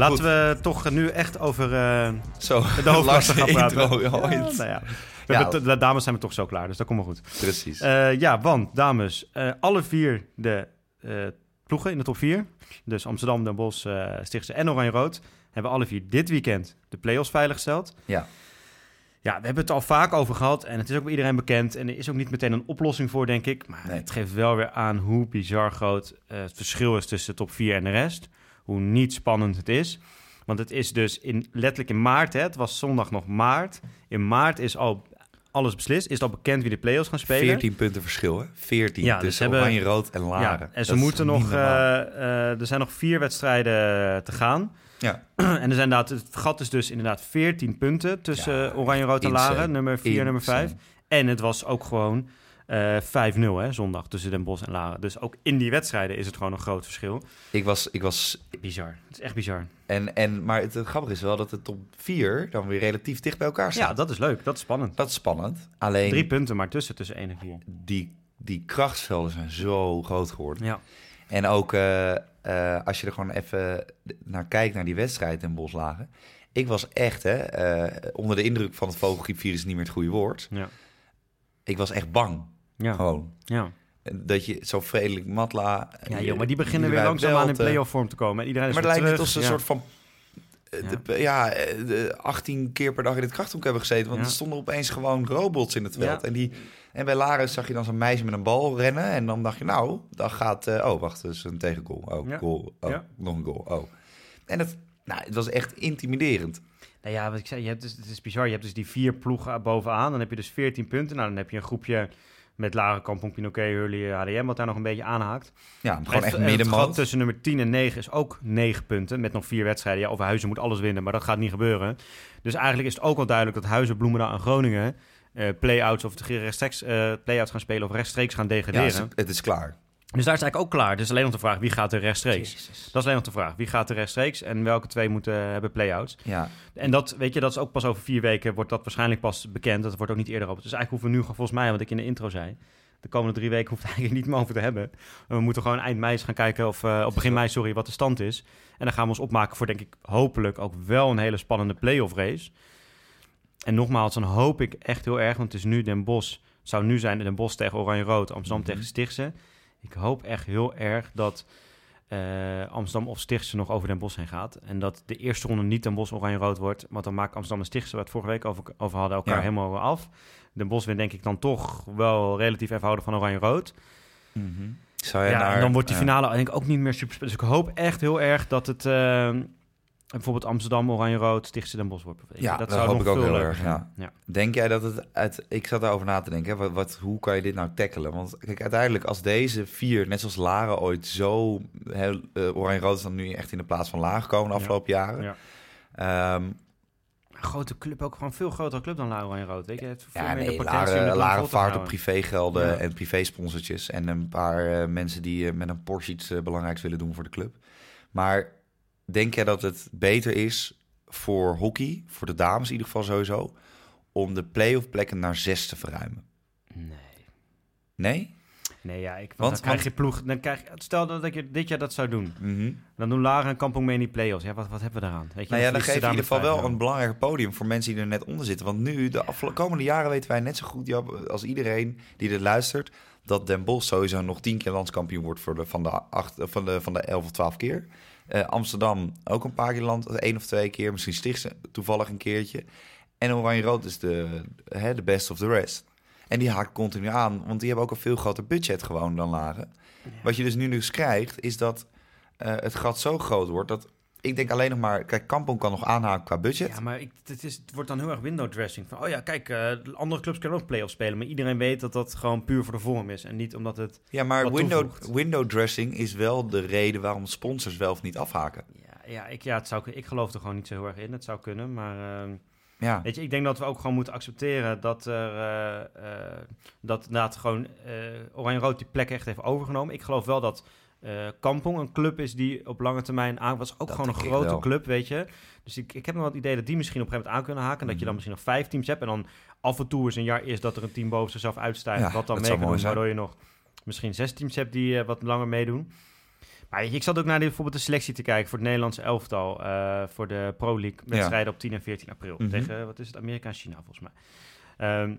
Speaker 1: Laten
Speaker 2: Goed.
Speaker 1: we toch nu echt over eh,
Speaker 2: Zo,
Speaker 1: de hoofdklasse gaan praten.
Speaker 2: intro.
Speaker 1: Ja, nou ja.
Speaker 2: Ja.
Speaker 1: de dames zijn we toch zo klaar, dus dat komt wel goed.
Speaker 2: Precies.
Speaker 1: Eh, ja, want dames, eh, alle vier de ploegen in de top 4, dus Amsterdam, Den Bosch, Stichtse en Oranje-Rood, hebben alle vier dit weekend de play-offs veiliggesteld.
Speaker 2: Ja.
Speaker 1: Ja, we hebben het al vaak over gehad en het is ook bij iedereen bekend. En er is ook niet meteen een oplossing voor, denk ik. Maar
Speaker 2: Nee.
Speaker 1: het geeft wel weer aan hoe bizar groot het verschil is tussen de top 4 en de rest. Hoe niet spannend het is. Want het is dus in, letterlijk in maart, hè, het was zondag nog maart. In maart is al alles beslist. Is het al bekend wie de play-offs gaan spelen.
Speaker 2: 14 punten verschil, hè? 14
Speaker 1: Ja, dus hebben-
Speaker 2: Oranje, Rood en Laren.
Speaker 1: Ja, en ze
Speaker 2: Dat
Speaker 1: moeten nog. eh, eh, er zijn nog vier wedstrijden te gaan.
Speaker 2: Ja.
Speaker 1: en er zijn inderdaad, het gat is dus inderdaad 14 punten tussen
Speaker 2: Ja,
Speaker 1: eh, Oranje, Rood en. Laren. Nummer 4 en nummer 5.
Speaker 2: Insane.
Speaker 1: En het was ook gewoon eh 5-0 hè, zondag tussen Den Bosch en Laren. Dus ook in die wedstrijden is het gewoon een groot verschil.
Speaker 2: Ik was, ik was
Speaker 1: Bizar. Het is echt bizar.
Speaker 2: en, en, maar het, grappige is wel dat de top 4 dan weer relatief dicht bij elkaar staan.
Speaker 1: Ja, dat is leuk. Dat is spannend.
Speaker 2: Dat is spannend. Alleen
Speaker 1: Drie punten maar tussen, tussen 1 en 4.
Speaker 2: die, die krachtsvelden zijn zo groot geworden.
Speaker 1: Ja.
Speaker 2: En ook eh, eh, als je er gewoon even naar kijkt, naar die wedstrijd in Boslagen. Ik was echt hè, eh, onder de indruk van het vogelgriepvirus niet meer het goede woord.
Speaker 1: Ja.
Speaker 2: Ik was echt bang.
Speaker 1: Ja.
Speaker 2: Gewoon.
Speaker 1: Ja.
Speaker 2: Dat je zo vredelijk Matla...
Speaker 1: ja, joh, maar die beginnen weer
Speaker 2: wij
Speaker 1: langzaam aan in
Speaker 2: Velten.
Speaker 1: play-off vorm te komen. En iedereen is
Speaker 2: Maar het lijkt alsof ze
Speaker 1: Ja.
Speaker 2: een soort van... eh, de- ja, eh, de 18 keer per dag in het krachthonk hebben gezeten. Want
Speaker 1: Ja.
Speaker 2: er stonden opeens gewoon robots in het veld.
Speaker 1: Ja.
Speaker 2: En, die, en bij Laris zag je dan zo'n meisje met een bal rennen. En dan dacht je, nou, dan gaat... eh, oh, wacht, dus een tegengoal. Oh,
Speaker 1: Ja.
Speaker 2: goal. Oh,
Speaker 1: Ja.
Speaker 2: nog een goal. Oh. En het, nou, het was echt intimiderend.
Speaker 1: Nou ja, wat ik zei, je hebt dus, het is bizar. Je hebt dus die vier ploegen bovenaan. Dan heb je dus 14 punten. Nou, dan heb je een groepje met Laren, Kampong, Pinoquet, Hurley, HDM, wat daar nog een beetje aanhaakt.
Speaker 2: Ja, gewoon
Speaker 1: En
Speaker 2: echt
Speaker 1: en Het
Speaker 2: middenmoot.
Speaker 1: tussen nummer 10 en 9 is ook 9 punten. Met nog vier wedstrijden. Ja, Overhuizen moet alles winnen, maar dat gaat niet gebeuren. Dus eigenlijk is het ook wel duidelijk dat Huizen, Bloemendaal en Groningen... eh play-outs of rechtstreeks eh play-outs gaan spelen of rechtstreeks gaan
Speaker 2: Ja,
Speaker 1: degraderen.
Speaker 2: is- het is klaar.
Speaker 1: Dus daar is eigenlijk ook klaar. Dus alleen nog de vraag, wie gaat er rechtstreeks? Dat is alleen nog de vraag. Wie gaat er rechtstreeks en welke twee moeten hebben play-outs?
Speaker 2: Ja,
Speaker 1: En dat, weet je, dat is ook pas over vier weken, wordt dat waarschijnlijk pas bekend. Dat wordt ook niet eerder op. Dus eigenlijk hoeven we nu, gewoon, volgens mij, wat ik in de intro zei, de komende drie weken hoeft eigenlijk niet meer over te hebben. En we moeten gewoon eind mei eens gaan kijken, of eh, op begin mei, sorry, wat de stand is. En dan gaan we ons opmaken voor, denk ik, hopelijk ook wel een hele spannende play-off race. En nogmaals, dan hoop ik echt heel erg, want het is nu Den Bosch, het zou nu zijn Den Bosch tegen Oranje-Rood, Amsterdam
Speaker 2: Mhm.
Speaker 1: tegen Stichtse. Ik hoop echt heel erg dat eh, Amsterdam of Stichtse nog over Den Bosch heen gaat. En dat de eerste ronde niet Den Bosch oranje-rood wordt. Want dan maakt Amsterdam en Stichtse, waar we het vorige week over, over hadden, elkaar
Speaker 2: Ja.
Speaker 1: helemaal af. Den Bosch wint denk ik dan toch wel relatief eenvoudig van oranje-rood.
Speaker 2: Zou je
Speaker 1: Ja,
Speaker 2: naar,
Speaker 1: en dan wordt die finale denk ik ook niet meer super spannend. Dus ik hoop echt heel erg dat het bijvoorbeeld Amsterdam oranje-rood, Stichtse Den Bosch wordt.
Speaker 2: Ja, dat
Speaker 1: zou
Speaker 2: hoop
Speaker 1: nog
Speaker 2: ik ook heel erg, ja.
Speaker 1: ja.
Speaker 2: Denk jij dat het uit... Ik zat daarover na te denken. Hè, wat, wat, hoe kan je dit nou tackelen? Want kijk, uiteindelijk als deze vier, net zoals Laren ooit zo... heel eh, Oranje-Rood is dan nu echt in de plaats van Laag gekomen de
Speaker 1: Ja.
Speaker 2: afgelopen jaren.
Speaker 1: Ja.
Speaker 2: Ehm,
Speaker 1: Een grote club, ook gewoon veel grotere club dan La Oranje-rood. Weet je, het heeft veel
Speaker 2: ja,
Speaker 1: meer de
Speaker 2: nee, Laren, Laren vaart op privégelden
Speaker 1: Ja.
Speaker 2: en privésponsortjes. En een paar eh, mensen die eh, met een Porsche iets belangrijks willen doen voor de club. Maar denk jij dat het beter is voor hockey, voor de dames in ieder geval sowieso... om de play-off plekken naar zes te verruimen?
Speaker 1: Nee.
Speaker 2: Nee?
Speaker 1: Nee, ja, ik, want,
Speaker 2: Want-
Speaker 1: dan krijg je ploeg. Dan krijg, je- stel dat ik dit jaar dat zou doen.
Speaker 2: Mhm.
Speaker 1: Dan doen Lara en Kampong mee in die play-offs. Ja, wat, wat hebben we daaraan? Weet je,
Speaker 2: Nou ja, dan geef je in ieder geval wel een belangrijk podium voor mensen die er net onder zitten. Want nu, de afgelo- komende jaren weten wij net zo goed als iedereen die er luistert... dat Den Bosch sowieso nog tien keer landskampioen wordt voor de, van, de acht, van, de, van de elf of twaalf keer. Eh, Amsterdam ook een paar keer land, één of twee keer. Misschien Stichtse toevallig een keertje. En Oranje-Rood is de, hè, de best of the rest. En die haakt continu aan, want die hebben ook een veel groter budget gewoon dan Laren. Wat je dus nu dus krijgt, is dat eh, het gat zo groot wordt dat ik denk alleen nog maar, kijk, Kampong kan nog aanhaken qua budget.
Speaker 1: Ja, maar ik, het, is, het wordt dan heel erg window dressing. Van, oh ja, kijk, eh, de andere clubs kunnen ook play-offs spelen. Maar iedereen weet dat dat gewoon puur voor de vorm is. En niet omdat het...
Speaker 2: Ja, maar window,
Speaker 1: toevoegt.
Speaker 2: window dressing is wel de reden waarom sponsors wel of niet afhaken.
Speaker 1: Ja, ja, ik, ja het zou, ik geloof er gewoon niet zo heel erg in. Het zou kunnen, maar... ehm,
Speaker 2: Ja,
Speaker 1: Weet je, ik denk dat we ook gewoon moeten accepteren dat er eh, eh, dat inderdaad gewoon Oranje-Rood die plek echt heeft overgenomen. Ik geloof wel dat eh Kampong een club is die op lange termijn aan was. Ook
Speaker 2: Dat
Speaker 1: gewoon een grote club, weet je. Dus ik, ik heb nog wel het idee dat die misschien op een gegeven moment aan kunnen haken. En dat je dan
Speaker 2: Mhm.
Speaker 1: misschien nog vijf teams hebt. En dan af en toe eens een jaar is dat er een team boven zichzelf uitstijgt.
Speaker 2: Ja,
Speaker 1: wat dan mee kan doen, waardoor je nog misschien zes teams hebt die eh, wat langer meedoen. Maar ik zat ook naar die, bijvoorbeeld de selectie te kijken voor het Nederlandse elftal. eh, voor de Pro League wedstrijden op 10 en 14 april.
Speaker 2: Mhm.
Speaker 1: Tegen, wat is het, Amerika en China volgens mij. Ehm,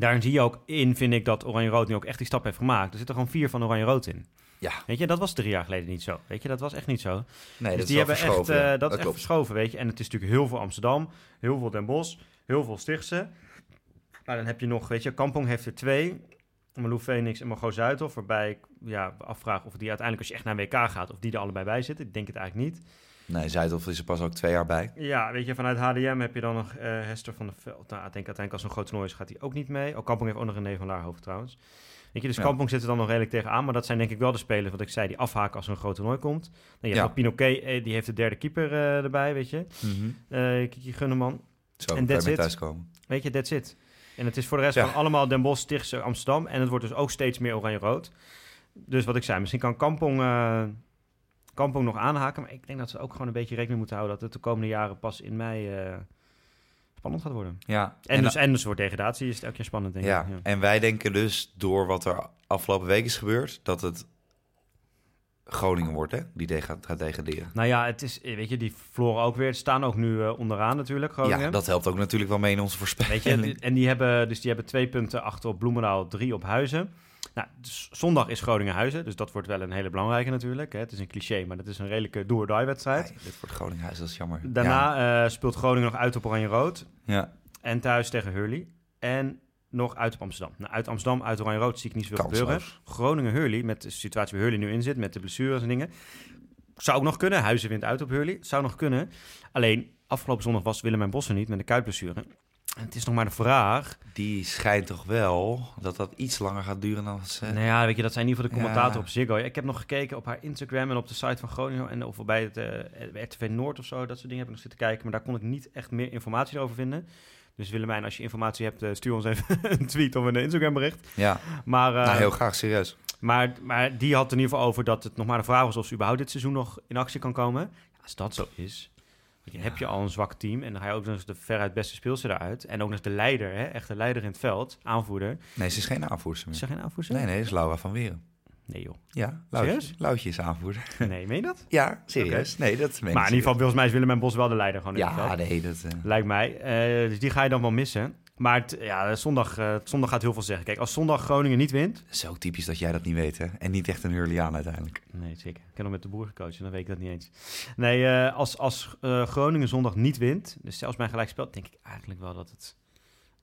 Speaker 1: daarin zie je ook in, vind ik, dat Oranje-Rood nu ook echt die stap heeft gemaakt. Er zitten gewoon vier van Oranje-Rood in.
Speaker 2: Ja.
Speaker 1: Weet je, dat was drie jaar geleden niet zo. Weet je, dat was echt niet zo.
Speaker 2: nee,
Speaker 1: dus
Speaker 2: dat
Speaker 1: die hebben echt, eh,
Speaker 2: ja.
Speaker 1: dat, is echt
Speaker 2: klopt.
Speaker 1: verschoven, weet je. En het is natuurlijk heel veel Amsterdam, heel veel Den Bosch, heel veel Stichtse. Nou, dan heb je nog, weet je, Kampong heeft er twee. Malou Phoenix en Margot Zuidhof. Waarbij ik ja, afvraag of die uiteindelijk, als je echt naar een WK gaat, of die er allebei bij zitten. Ik denk het eigenlijk niet.
Speaker 2: Nee, Zuidhof is er pas ook twee jaar bij.
Speaker 1: Ja, weet je, vanuit HDM heb je dan nog eh, Hester van der Veld. Nou, ik denk uiteindelijk als een groot toernooi is, gaat hij ook niet mee. Oh, Kampong heeft ook nog René van Laarhoven trouwens. Weet je, dus
Speaker 2: Ja.
Speaker 1: Kampong zit er dan nog redelijk tegenaan. Maar dat zijn denk ik wel de spelers, wat ik zei, die afhaken als er een groot toernooi komt. Nou, je hebt
Speaker 2: Ja.
Speaker 1: Pinoquet, eh, die heeft de derde keeper eh, erbij, weet je. Eh Kiki Gunneman.
Speaker 2: Zo,
Speaker 1: En that's it.
Speaker 2: thuiskomen.
Speaker 1: Weet je, that's it. En het is voor de rest
Speaker 2: Ja.
Speaker 1: van allemaal Den Bosch, Stichtse, Amsterdam. En het wordt dus ook steeds meer oranje-rood. Dus wat ik zei, misschien kan Kampong, eh, Kampong nog aanhaken. Maar ik denk dat ze ook gewoon een beetje rekening moeten houden... dat het de komende jaren pas in mei spannend gaat worden.
Speaker 2: Ja,
Speaker 1: En,
Speaker 2: en,
Speaker 1: dus, en dus voor degradatie is het elke keer spannend, denk
Speaker 2: ja.
Speaker 1: ik. Ja.
Speaker 2: en wij denken dus door wat er afgelopen week is gebeurd, dat het Groningen wordt, hè? Die dega- gaat degraderen.
Speaker 1: Nou ja, het is, weet je, die verloren ook weer. Staan ook nu eh, onderaan natuurlijk, Groningen.
Speaker 2: Ja, dat helpt ook natuurlijk wel mee in onze
Speaker 1: Weet
Speaker 2: voorspelling.
Speaker 1: je, en die hebben, dus die hebben twee punten achter op Bloemendaal, drie op Huizen. Nou, dus zondag is Groningen Huizen, dus dat wordt wel een hele belangrijke natuurlijk. Hè. Het is een cliché, maar dat is een redelijke do-or-die wedstrijd.
Speaker 2: Nee, dit wordt Groningen huis, dat is jammer.
Speaker 1: Daarna eh, speelt Groningen nog uit op Oranje-Rood
Speaker 2: Ja,
Speaker 1: en thuis tegen Hurley. En nog uit op Amsterdam. Nou, uit Amsterdam, uit Oranje-Rood zie ik niet zoveel gebeuren. Groningen-Hurley, met de situatie waar Hurley nu in zit, met de blessures en dingen. Zou ook nog kunnen. Huizen wint uit op Hurley. Zou nog kunnen. Alleen, afgelopen zondag was Willem en Bossen niet met de kuitblessure. Het is nog maar de vraag.
Speaker 2: die schijnt toch wel dat dat iets langer gaat duren dan... Ze...
Speaker 1: Nou ja, weet je, dat zijn in ieder geval de commentator
Speaker 2: Ja.
Speaker 1: op Ziggo. Ik heb nog gekeken op haar Instagram en op de site van Groningen en of bij het eh, RTV Noord of zo, dat soort dingen heb ik nog zitten kijken, maar daar kon ik niet echt meer informatie over vinden. Dus Willemijn, als je informatie hebt, eh, stuur ons even een tweet of een Instagram bericht.
Speaker 2: Ja,
Speaker 1: Maar, eh,
Speaker 2: nou heel graag, serieus.
Speaker 1: maar, maar die had in ieder geval over dat het nog maar de vraag was of ze überhaupt dit seizoen nog in actie kan komen. Ja, als dat zo is, heb je al een zwak team en dan ga je ook nog eens de veruit beste speelster eruit. En ook nog eens de leider, hè, echt de leider in het veld, aanvoerder.
Speaker 2: Nee, ze is geen aanvoerster
Speaker 1: Is
Speaker 2: meer.
Speaker 1: er geen aanvoerder?
Speaker 2: Nee, nee, dat is Laura van Weren.
Speaker 1: Nee joh.
Speaker 2: Ja, Loutje? Loutje is aanvoerder.
Speaker 1: Nee, meen je dat?
Speaker 2: Ja, serieus. Nee, dat meen
Speaker 1: Maar in ieder geval, volgens mij is Willem en Bos wel de leider gewoon in het
Speaker 2: Ja, nee, dat... eh,
Speaker 1: Lijkt mij. Eh, dus die ga je dan wel missen. Maar ja, zondag, eh, zondag gaat heel veel zeggen. Kijk, als zondag Groningen niet wint...
Speaker 2: Zo typisch dat jij dat niet weet, hè? En niet echt een Hurliaan uiteindelijk.
Speaker 1: Nee, zeker. Ik heb hem met de boer gecoacht en dan weet ik dat niet eens. Nee, eh, als, als eh, Groningen zondag niet wint, dus zelfs mijn gelijkspel, denk ik eigenlijk wel dat het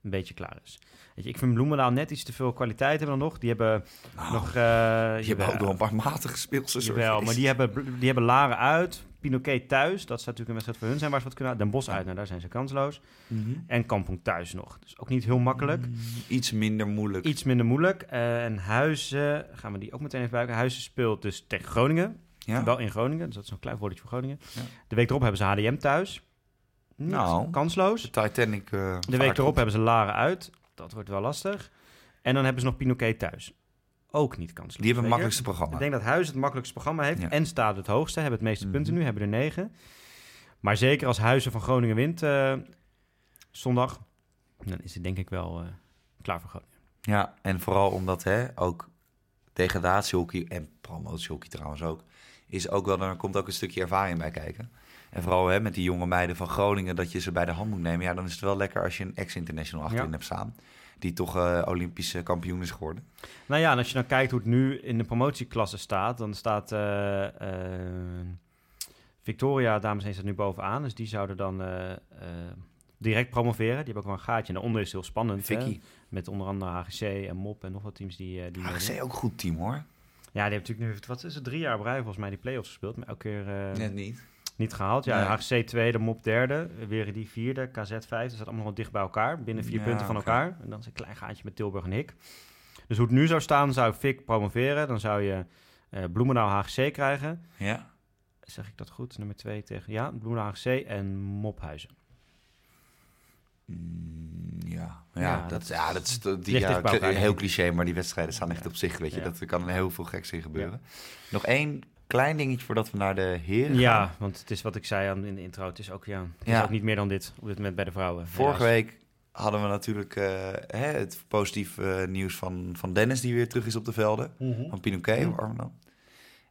Speaker 1: een beetje klaar is. Weet je, ik vind Bloemendaal net iets te veel kwaliteit hebben dan nog. Die hebben
Speaker 2: Nou,
Speaker 1: nog...
Speaker 2: je hebt ook nog een paar matige speelsters.
Speaker 1: Jawel, maar die hebben, die hebben Laren uit, Pinoquet thuis. Dat zou natuurlijk een wedstrijd voor hun zijn waar ze wat kunnen... Den Bosch uit, nou daar zijn ze kansloos.
Speaker 2: Mhm.
Speaker 1: En Kampong thuis nog. Dus ook niet heel makkelijk.
Speaker 2: Mm, Iets minder moeilijk.
Speaker 1: Iets minder moeilijk. Eh, en Huizen, gaan we die ook meteen even buiken. Huizen speelt dus tegen Groningen.
Speaker 2: ja?
Speaker 1: Wel in Groningen, dus dat is een klein voordeel voor Groningen.
Speaker 2: Ja.
Speaker 1: De week erop hebben ze HDM thuis. Niet
Speaker 2: Nou,
Speaker 1: kansloos.
Speaker 2: De Titanic. eh,
Speaker 1: De week erop hebben ze Laren uit. Dat wordt wel lastig. En dan hebben ze nog Pinoquet thuis. Ook niet kansloos.
Speaker 2: Die hebben het makkelijkste programma.
Speaker 1: Ik denk dat Huis het makkelijkste programma heeft
Speaker 2: Ja.
Speaker 1: en staat het hoogste. Hebben het meeste punten
Speaker 2: Mhm.
Speaker 1: nu, hebben er negen. Maar zeker als Huizen van Groningen wint eh, zondag, dan is het denk ik wel eh, klaar voor Groningen.
Speaker 2: Ja, en vooral omdat hè, ook degradatiehockey en promotiehockey trouwens ook, is ook wel, er komt ook een stukje ervaring bij kijken. En vooral hè, met die jonge meiden van Groningen, dat je ze bij de hand moet nemen. Ja, dan is het wel lekker als je een ex-international achterin
Speaker 1: Ja.
Speaker 2: hebt staan. Die toch eh, Olympische kampioen is geworden.
Speaker 1: Nou ja, en als je dan kijkt hoe het nu in de promotieklasse staat, dan staat eh, eh, Victoria, dames en heren, staat nu bovenaan. Dus die zouden dan direct promoveren. Die hebben ook wel een gaatje. En daaronder is het heel spannend.
Speaker 2: Vicky.
Speaker 1: Met onder andere HGC en MOP en nog wat teams die... die.
Speaker 2: HGC ook een goed team hoor.
Speaker 1: Ja, die hebben natuurlijk nu, wat is het, drie jaar rij volgens mij die play-offs gespeeld. Maar elke keer
Speaker 2: Net niet.
Speaker 1: Niet gehaald. Ja,
Speaker 2: Nee.
Speaker 1: HGC tweede, MOP derde, weer die vierde, KZ vijfde. Dat staat allemaal nog dicht bij elkaar, binnen vier
Speaker 2: Ja,
Speaker 1: punten van elkaar. En dan is een klein gaatje met Tilburg en Hik. Dus hoe het nu zou staan, zou Fik promoveren. Dan zou je eh Bloemendaal HGC krijgen.
Speaker 2: Ja.
Speaker 1: Zeg ik dat goed? Nummer twee tegen, ja, Bloemendaal HGC en Mophuizen.
Speaker 2: Mm, ja. Ja,
Speaker 1: Ja,
Speaker 2: dat,
Speaker 1: dat-
Speaker 2: ja, dat is die, ja, heel cliché, maar die wedstrijden staan echt op zich. Weet je, dat er kan heel veel geks in gebeuren. Nog één klein dingetje voordat we naar de heren gaan.
Speaker 1: Ja, want het is wat ik zei aan in de intro. Het is ook, ja, het is
Speaker 2: Ja.
Speaker 1: ook niet meer dan dit op dit moment bij de vrouwen.
Speaker 2: Vorige
Speaker 1: helaas.
Speaker 2: week hadden we natuurlijk eh, hè, het positief eh, nieuws van, van Dennis, die weer terug is op de velden. Van Pinoquet,
Speaker 1: Mhm.
Speaker 2: waarom dan?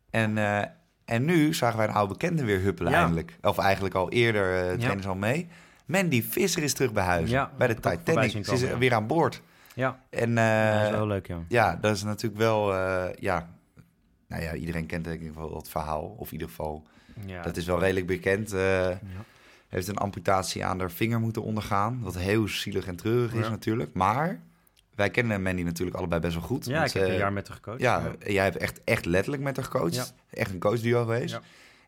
Speaker 2: En, eh, en nu zagen wij een oude bekende weer huppelen
Speaker 1: Ja.
Speaker 2: eindelijk. Of eigenlijk al eerder,
Speaker 1: Ja.
Speaker 2: trainen ze al mee. Mandy Visser is terug bij huis.
Speaker 1: Ja,
Speaker 2: bij de Titanic. Ze is
Speaker 1: komen, ja.
Speaker 2: weer aan boord.
Speaker 1: Ja,
Speaker 2: En
Speaker 1: dat is wel leuk, ja.
Speaker 2: ja, dat is natuurlijk wel... ja, nou ja, iedereen kent denk ik wel het verhaal. Of in ieder geval,
Speaker 1: ja.
Speaker 2: dat is wel redelijk bekend. eh,
Speaker 1: ja.
Speaker 2: heeft een amputatie aan haar vinger moeten ondergaan. Wat heel zielig en treurig is natuurlijk. Maar wij kennen Mandy natuurlijk allebei best wel goed.
Speaker 1: Ja,
Speaker 2: want
Speaker 1: ik heb
Speaker 2: ze-
Speaker 1: een jaar met haar gecoacht.
Speaker 2: Ja, jij hebt echt, echt letterlijk met haar gecoacht. Echt een coachduo geweest.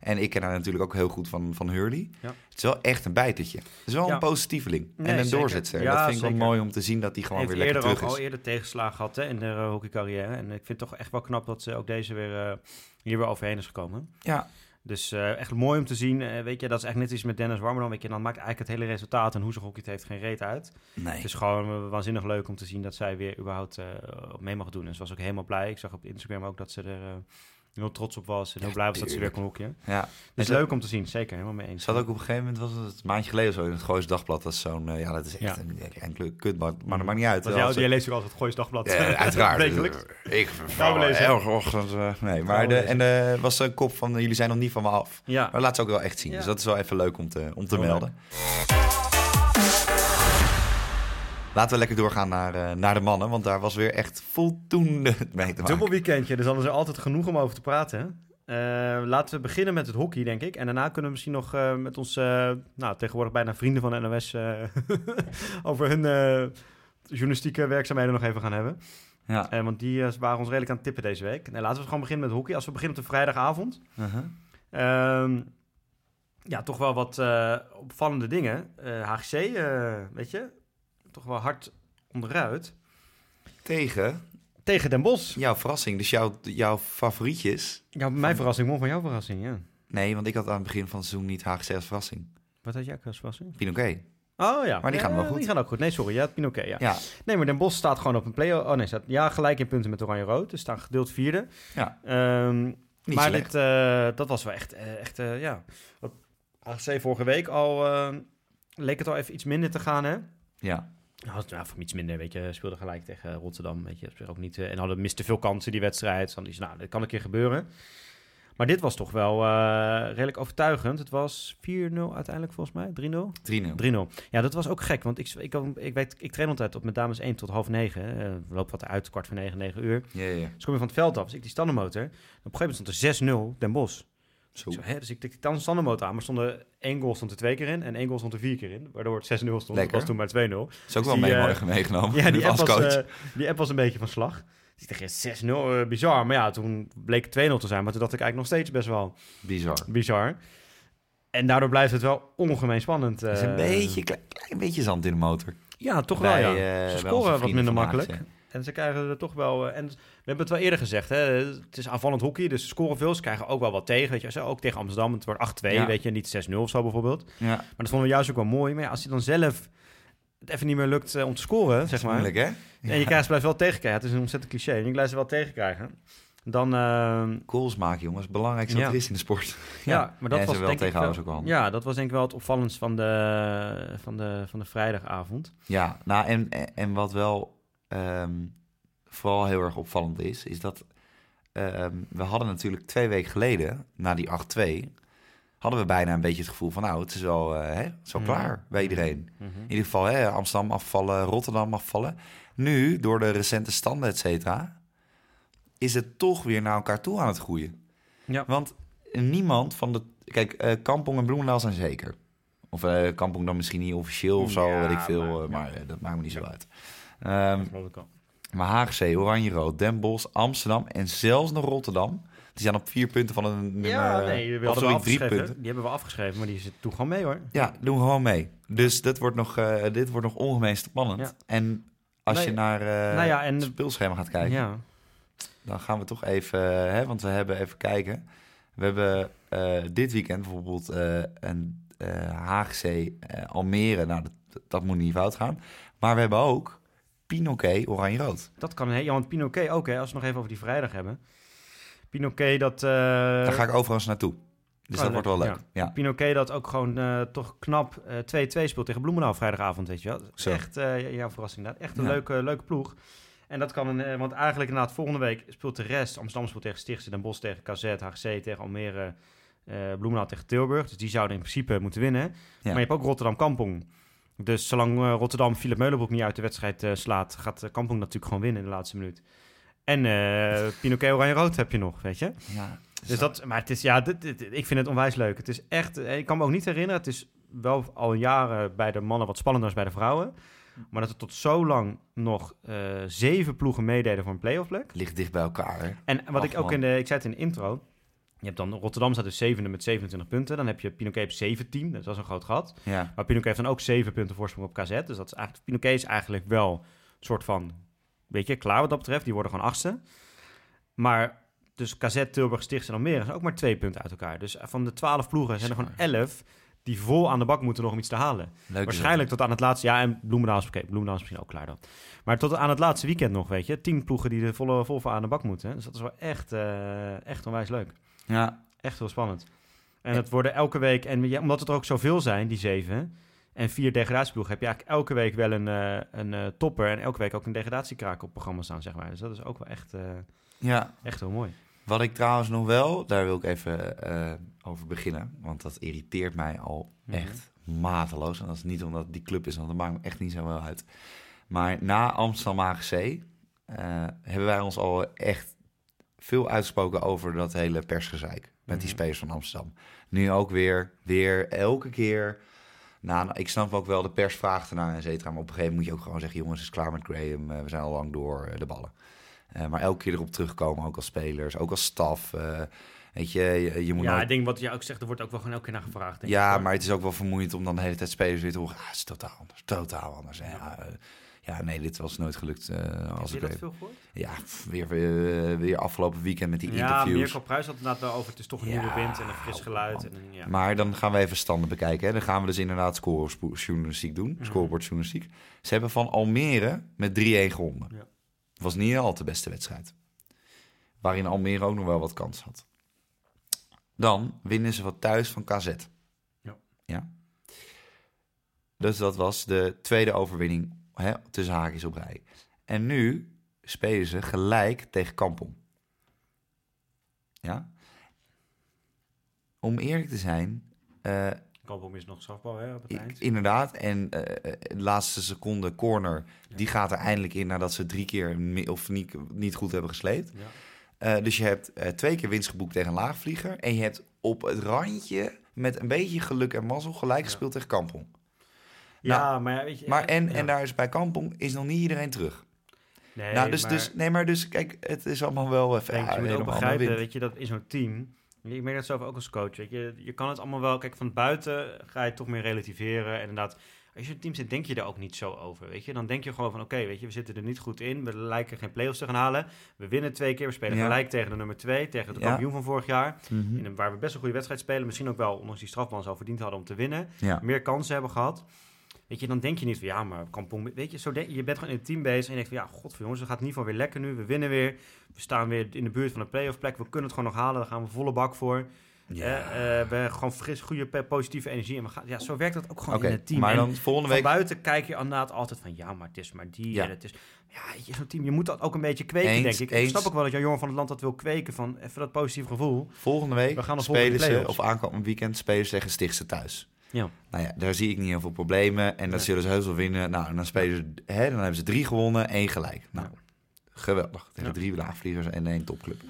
Speaker 2: En ik ken haar natuurlijk ook heel goed van, van Hurley.
Speaker 1: Ja.
Speaker 2: Het is wel echt een bijtertje. Het is wel
Speaker 1: Ja.
Speaker 2: een positieveling.
Speaker 1: Nee,
Speaker 2: en een
Speaker 1: zeker.
Speaker 2: doorzetster.
Speaker 1: Ja,
Speaker 2: dat vind ik wel mooi om te zien dat die gewoon
Speaker 1: heeft
Speaker 2: weer lekker terug is.
Speaker 1: al eerder tegenslagen gehad hè, in de uh, hockeycarrière. En ik vind het toch echt wel knap dat ze ook deze weer uh, hier weer overheen is gekomen.
Speaker 2: Ja.
Speaker 1: Dus uh, echt mooi om te zien. Uh, weet je, dat is echt net iets met Dennis Warmerdam. Weet je, dan maakt eigenlijk het hele resultaat en hoe ze hockeyt heeft geen reet uit.
Speaker 2: Nee.
Speaker 1: Het is gewoon waanzinnig leuk om te zien dat zij weer überhaupt uh, mee mag doen. En ze was ook helemaal blij. Ik zag op Instagram ook dat ze er heel trots op was. En heel blij was dat ze weer kon hockeyen.
Speaker 2: Ja.
Speaker 1: Het is leuk om te zien, zeker. Helemaal mee eens.
Speaker 2: Ze had ook op een gegeven moment, was het een maandje geleden zo, in het Goois Dagblad. Dat is zo'n, eh, ja, dat is echt een enkele kutbak. Maar dat maakt niet uit.
Speaker 1: Jou, jij leest ook altijd het Goois Dagblad.
Speaker 2: Ja, uiteraard. Ik
Speaker 1: lezen.
Speaker 2: elke ochtend. eh, nee, maar de, en er was een kop van, jullie zijn nog niet van me af.
Speaker 1: Ja,
Speaker 2: Maar laat ze ook wel echt zien. Dus dat is wel even leuk om te, om te melden. Laten we lekker doorgaan naar, eh, naar de mannen. Want daar was weer echt voldoende mee te maken.
Speaker 1: Dubbel weekendje, dus dan is er altijd genoeg om over te praten. hè? Eh, laten we beginnen met het hockey, denk ik. En daarna kunnen we misschien nog eh, met onze, nou, tegenwoordig bijna vrienden van de NOS... over hun journalistieke werkzaamheden nog even gaan hebben.
Speaker 2: Ja.
Speaker 1: Eh, want die eh, waren ons redelijk aan het tippen deze week. Nee, laten we gewoon beginnen met hockey. Als we beginnen op de vrijdagavond...
Speaker 2: Uh-huh.
Speaker 1: Ehm, ja, toch wel wat opvallende dingen. HGC, weet je, toch wel hard onderuit.
Speaker 2: Tegen
Speaker 1: Tegen Den Bosch.
Speaker 2: jouw verrassing. Dus jouw, jouw favorietjes.
Speaker 1: Ja, mijn verrassing, won van jouw verrassing, ja.
Speaker 2: Nee, want ik had aan het begin van het seizoen niet HGC als verrassing.
Speaker 1: Wat had jij als verrassing?
Speaker 2: Pinoquet.
Speaker 1: Oh ja.
Speaker 2: Maar die gaan
Speaker 1: Ja,
Speaker 2: wel goed.
Speaker 1: Die gaan ook goed. Nee, sorry, ja, Pinoquet, ja.
Speaker 2: Ja.
Speaker 1: Nee, maar Den Bosch staat gewoon op een play Oh nee, staat ja, gelijk in punten met Oranje-Rood. Dus staan gedeeld vierde.
Speaker 2: Ja.
Speaker 1: Ehm,
Speaker 2: Niet
Speaker 1: maar
Speaker 2: slecht.
Speaker 1: dit, eh, dat was wel echt, eh, echt eh, ja. Wat HGC vorige week al, leek het al even iets minder te gaan, hè?
Speaker 2: Ja.
Speaker 1: Nou, het- nou, voor iets minder, weet je, gelijk tegen Rotterdam, weet je, ook niet, eh, en hadden miste veel kansen die wedstrijd, dus dan is, nou, dat kan een keer gebeuren. Maar dit was toch wel eh, redelijk overtuigend. Het was 4-0 uiteindelijk volgens mij, 3-0?
Speaker 2: 3-0.
Speaker 1: 3-0. Ja, dat was ook gek, want ik, ik, ik, weet, ik train altijd op met dames 1 tot half 9. Uh, we lopen wat uit, kwart voor 9, 9 uur.
Speaker 2: Ja, ja.
Speaker 1: Dus kom je van het veld af, dus ik die standenmotor. Op een gegeven moment stond er 6-0 Den Bosch.
Speaker 2: Zo.
Speaker 1: Zo, hè, dus ik tikte dan standenmotor aan, maar stond er één goal stond er twee keer in en één goal stond er vier keer in. Waardoor het 6-0 stond. Dat was toen maar 2-0.
Speaker 2: is ook
Speaker 1: Dus
Speaker 2: wel
Speaker 1: die,
Speaker 2: mee mooi meegenomen.
Speaker 1: Ja, die app, was, eh, die app was een beetje van slag. Dus ik dacht, 6-0, eh, bizar. Maar ja, toen bleek het 2-0 te zijn. Maar toen dacht ik eigenlijk nog steeds best wel
Speaker 2: Bizar.
Speaker 1: bizar. En daardoor blijft het wel ongemeen spannend.
Speaker 2: Het is een beetje, klein, klein beetje zand in de motor.
Speaker 1: Ja, toch
Speaker 2: Bij,
Speaker 1: wel, ja. Ze scoren wat minder makkelijk. En ze krijgen er toch wel... eh, En we hebben het wel eerder gezegd, hè. Het is aanvallend hockey, dus ze scoren veel. Ze krijgen ook wel wat tegen, weet je. Zo, Ook tegen Amsterdam, het wordt 8-2,
Speaker 2: Ja.
Speaker 1: weet je. Niet 6-0 of zo bijvoorbeeld.
Speaker 2: Ja,
Speaker 1: Maar dat vonden we juist ook wel mooi. Maar ja, als je dan zelf het even niet meer lukt eh, om te scoren, zeg maar...
Speaker 2: moeilijk hè?
Speaker 1: En je krijgt ze blijft wel tegenkrijgen. Het is een ontzettend cliché. En je blijft ze wel tegenkrijgen. Dan... ehm,
Speaker 2: Goals maken jongens, belangrijkste wat er is in de sport.
Speaker 1: ja, maar dat was
Speaker 2: ze wel
Speaker 1: denk ik
Speaker 2: is ook wel.
Speaker 1: Ja, dat was denk ik wel het opvallendst van de, van de, van de vrijdagavond.
Speaker 2: Ja, nou en, en wat wel ehm, vooral heel erg opvallend is, is dat ehm, we hadden natuurlijk twee weken geleden, na die 8-2, hadden we bijna een beetje het gevoel van nou, het is wel, eh, hè, het is wel
Speaker 1: Mhm.
Speaker 2: klaar bij iedereen.
Speaker 1: Mhm.
Speaker 2: In ieder geval hè, Amsterdam afvallen, Rotterdam afvallen. Nu, door de recente standen, et cetera, is het toch weer naar elkaar toe aan het groeien.
Speaker 1: Ja.
Speaker 2: Want niemand van de... Kijk, eh Kampong en Bloemendaal zijn zeker. Of eh Kampong dan misschien niet officieel of zo,
Speaker 1: Ja,
Speaker 2: weet ik veel.
Speaker 1: maar-
Speaker 2: Maar,
Speaker 1: ja.
Speaker 2: dat maakt me niet zo uit. Ehm,
Speaker 1: Dat
Speaker 2: maar Haagzee, Oranje-Rood, Den Bosch, Amsterdam en zelfs nog Rotterdam... die zijn op vier punten van een nummer...
Speaker 1: Ja, nee, we
Speaker 2: of
Speaker 1: hadden
Speaker 2: sorry,
Speaker 1: wel
Speaker 2: drie punten.
Speaker 1: Die hebben we afgeschreven, maar die zit toen gewoon mee hoor.
Speaker 2: Ja, doen gewoon mee. Dus dit wordt nog, eh, dit wordt nog ongemeen spannend.
Speaker 1: Ja.
Speaker 2: En als
Speaker 1: Nee,
Speaker 2: je naar eh,
Speaker 1: nou ja, en-
Speaker 2: het speelschema gaat kijken,
Speaker 1: Ja.
Speaker 2: dan gaan we toch even, eh, hè, want we hebben even kijken. We hebben eh, dit weekend bijvoorbeeld eh, een eh eh, Almere. Nou, dat, dat moet niet fout gaan. Maar we hebben ook Pinoquet Oranje-Rood.
Speaker 1: Dat kan, hè. Ja, want Pinoquet ook, hè. Als we nog even over die vrijdag hebben. Pinoquet dat... eh,
Speaker 2: Daar ga ik overigens naartoe. Dus
Speaker 1: oh,
Speaker 2: dat wordt wel
Speaker 1: leuk.
Speaker 2: Ja.
Speaker 1: Pinoquet dat ook gewoon eh, toch knap eh, 2-2 speelt tegen Bloemendaal vrijdagavond, weet je wel.
Speaker 2: Zo.
Speaker 1: Echt, eh, ja, jouw verrassing inderdaad. Echt een
Speaker 2: Ja.
Speaker 1: leuke, leuke ploeg. En dat kan een, eh, want eigenlijk inderdaad volgende week speelt de rest. Amsterdam speelt tegen Stichtse, Den Bosch tegen KZ, HGC tegen Almere, eh Bloemendaal tegen Tilburg. Dus die zouden in principe moeten winnen. Maar je hebt ook Rotterdam-Kampong. Dus zolang eh, Rotterdam Philip Meulenbroek niet uit de wedstrijd eh, slaat, gaat eh, Kampong natuurlijk gewoon winnen in de laatste minuut. En Pinoquet Oranje-Rood heb je nog, weet je.
Speaker 2: ja.
Speaker 1: Dus dat, maar het is, ja, dit, dit- ik vind het onwijs leuk. Het is echt, ik kan me ook niet herinneren, het is wel al jaren bij de mannen wat spannender dan bij de vrouwen. Maar dat er tot zo lang nog zeven ploegen meededen voor een playoff plek.
Speaker 2: ligt dicht bij elkaar. Hè?
Speaker 1: En wat
Speaker 2: Ach,
Speaker 1: ik ook
Speaker 2: man.
Speaker 1: in de, ik zei het in de intro. Je hebt dan Rotterdam staat dus zevende met 27 punten. Dan heb je Pinoquet op 17, dat was een groot gat.
Speaker 2: Ja.
Speaker 1: Maar Pinoquet heeft dan ook zeven punten voorsprong op KZ. Dus dat is eigenlijk, Pinoquet is eigenlijk wel een soort van, weet je, klaar wat dat betreft. Die worden gewoon achtste. Maar dus KZ, Tilburg, Stichts en Almere zijn ook maar twee punten uit elkaar. Dus van de twaalf ploegen zijn er gewoon elf die vol aan de bak moeten nog om iets te halen.
Speaker 2: Leuk
Speaker 1: Waarschijnlijk tot aan het laatste... Ja, en Bloemendaal is, oké, Bloemendaal is misschien ook klaar dan. Maar tot aan het laatste weekend nog, weet je. Tien ploegen die er volle, vol voor aan de bak moeten. Dus dat is wel echt, eh, echt onwijs leuk.
Speaker 2: Ja,
Speaker 1: Echt heel spannend. En het worden elke week... En omdat het er ook zoveel zijn, die zeven... En vier degradatieploegen... heb je eigenlijk elke week wel een, eh, een eh, topper... en elke week ook een degradatiekraak op programma staan, zeg maar. Dus dat is ook wel echt, eh,
Speaker 2: ja.
Speaker 1: echt heel mooi.
Speaker 2: Wat ik trouwens nog wel, daar wil ik even over beginnen. Want dat irriteert mij al
Speaker 1: Mhm.
Speaker 2: echt mateloos. En dat is niet omdat die club is, want dat maakt me echt niet zo wel uit. Maar na Amsterdam AGC hebben wij ons al echt veel uitgesproken over dat hele persgezeik. Met die
Speaker 1: Mhm.
Speaker 2: spelers van Amsterdam. Nu ook weer, weer elke keer. Nou, ik snap ook wel, de pers vraagt ernaar, et cetera. Maar op een gegeven moment moet je ook gewoon zeggen... jongens, het is klaar met Graham. eh, we zijn al lang door eh, de ballen. Eh, maar elke keer erop terugkomen, ook als spelers, ook als staf. weet je, je, je moet
Speaker 1: Ja,
Speaker 2: nooit-
Speaker 1: ik denk wat jij ook zegt... er wordt ook wel gewoon elke keer naar gevraagd. denk
Speaker 2: ja, maar het is ook wel vermoeiend om dan de hele tijd spelers weer te horen. Ah, het is totaal anders, totaal anders. En Ja, ja nee, dit was nooit gelukt.
Speaker 1: Heb
Speaker 2: als
Speaker 1: je
Speaker 2: ik
Speaker 1: dat veel gehoord?
Speaker 2: Ja, weer, weer, weer afgelopen weekend met die
Speaker 1: Ja,
Speaker 2: interviews.
Speaker 1: Mirko Pruis had het inderdaad wel over... het is toch een
Speaker 2: Ja,
Speaker 1: nieuwe wind en een fris
Speaker 2: oh,
Speaker 1: geluid.
Speaker 2: man.
Speaker 1: En, ja.
Speaker 2: Maar dan gaan we even standen bekijken. Hè. Dan gaan we dus inderdaad scorejournalistiek doen.
Speaker 1: Mhm.
Speaker 2: Scorebordjournalistiek. Ze hebben van Almere met 3-1 gewonnen.
Speaker 1: Ja.
Speaker 2: Was niet al de beste wedstrijd. Waarin Almere ook nog wel wat kans had. Dan winnen ze wat thuis van KZ.
Speaker 1: Ja.
Speaker 2: ja. Dus dat was de tweede overwinning hè, tussen haakjes op rij. En nu spelen ze gelijk tegen Kampong. Ja. om eerlijk te zijn, eh,
Speaker 1: Kampong is nog strafbal hè, op het eind.
Speaker 2: inderdaad. En eh, de laatste seconde corner, die gaat er eindelijk in nadat ze drie keer of niet, niet goed hebben gesleept.
Speaker 1: Ja.
Speaker 2: Eh, dus je hebt eh, twee keer winst geboekt tegen een laagvlieger. En je hebt op het randje met een beetje geluk en mazzel gelijk
Speaker 1: Ja.
Speaker 2: gespeeld tegen Kampong.
Speaker 1: Ja, maar ja, weet je...
Speaker 2: Maar en,
Speaker 1: ja.
Speaker 2: en daar is bij Kampong is nog niet iedereen terug.
Speaker 1: Nee,
Speaker 2: nou, dus,
Speaker 1: maar-
Speaker 2: dus, nee, maar dus kijk, het is allemaal wel even. Ja,
Speaker 1: je moet ook begrijpen, weet je, dat in zo'n team... Ik merk dat zelf ook als coach, weet je. Je kan het allemaal wel... Kijk, van buiten ga je het toch meer relativeren. En inderdaad, als je een team zit, denk je er ook niet zo over, weet je. Dan denk je gewoon van, oké, weet je, we zitten er niet goed in. We lijken geen play-offs te gaan halen. We winnen twee keer. We spelen
Speaker 2: Ja.
Speaker 1: gelijk tegen de nummer twee. Tegen de
Speaker 2: Ja.
Speaker 1: kampioen van vorig jaar.
Speaker 2: Mhm.
Speaker 1: In een, waar we best een goede wedstrijd spelen. Misschien ook wel, ondanks die strafban, zo verdiend hadden om te winnen.
Speaker 2: Ja.
Speaker 1: Meer kansen hebben gehad. Weet je, dan denk je niet van ja, maar Kampong, weet je, zo denk, je bent gewoon in het team bezig en je denkt van ja, god jongens, het gaat in ieder geval weer lekker nu. We winnen weer. We staan weer in de buurt van de playoff plek. We kunnen het gewoon nog halen. Daar gaan we volle bak voor.
Speaker 2: Ja.
Speaker 1: Eh, eh, we hebben gewoon fris, goede, positieve energie. En we gaan, ja, zo werkt dat ook gewoon in het team.
Speaker 2: maar
Speaker 1: En
Speaker 2: dan volgende
Speaker 1: van
Speaker 2: week.
Speaker 1: buiten kijk je inderdaad altijd van ja, maar het is maar die
Speaker 2: Ja.
Speaker 1: en het is... Ja, zo'n team, je moet dat ook een beetje kweken,
Speaker 2: Eens,
Speaker 1: denk ik. Ik snap ook wel dat Jan Jongen van het Land dat wil kweken van even dat positieve gevoel.
Speaker 2: Volgende week
Speaker 1: We gaan
Speaker 2: spelen ze, of aankomend weekend, spelen ze tegen Stichtse thuis.
Speaker 1: Ja.
Speaker 2: Nou ja, daar zie ik niet heel veel problemen. En dat zullen ze heus wel winnen. Nou, en dan spelen ze, hè, dan hebben ze drie gewonnen, één gelijk. Nou, geweldig. Tegen drie laagvliegers en één topclub.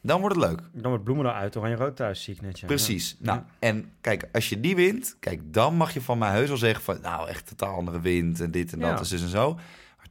Speaker 2: Dan wordt het leuk.
Speaker 1: Dan wordt Bloemendaal uit, Oranje Rood thuis, zie ik net. Ja.
Speaker 2: Precies. Nou, en kijk, als je die wint, kijk, dan mag je van mij heus wel zeggen van, nou, echt totaal andere wind en dit en dat en zus en zo.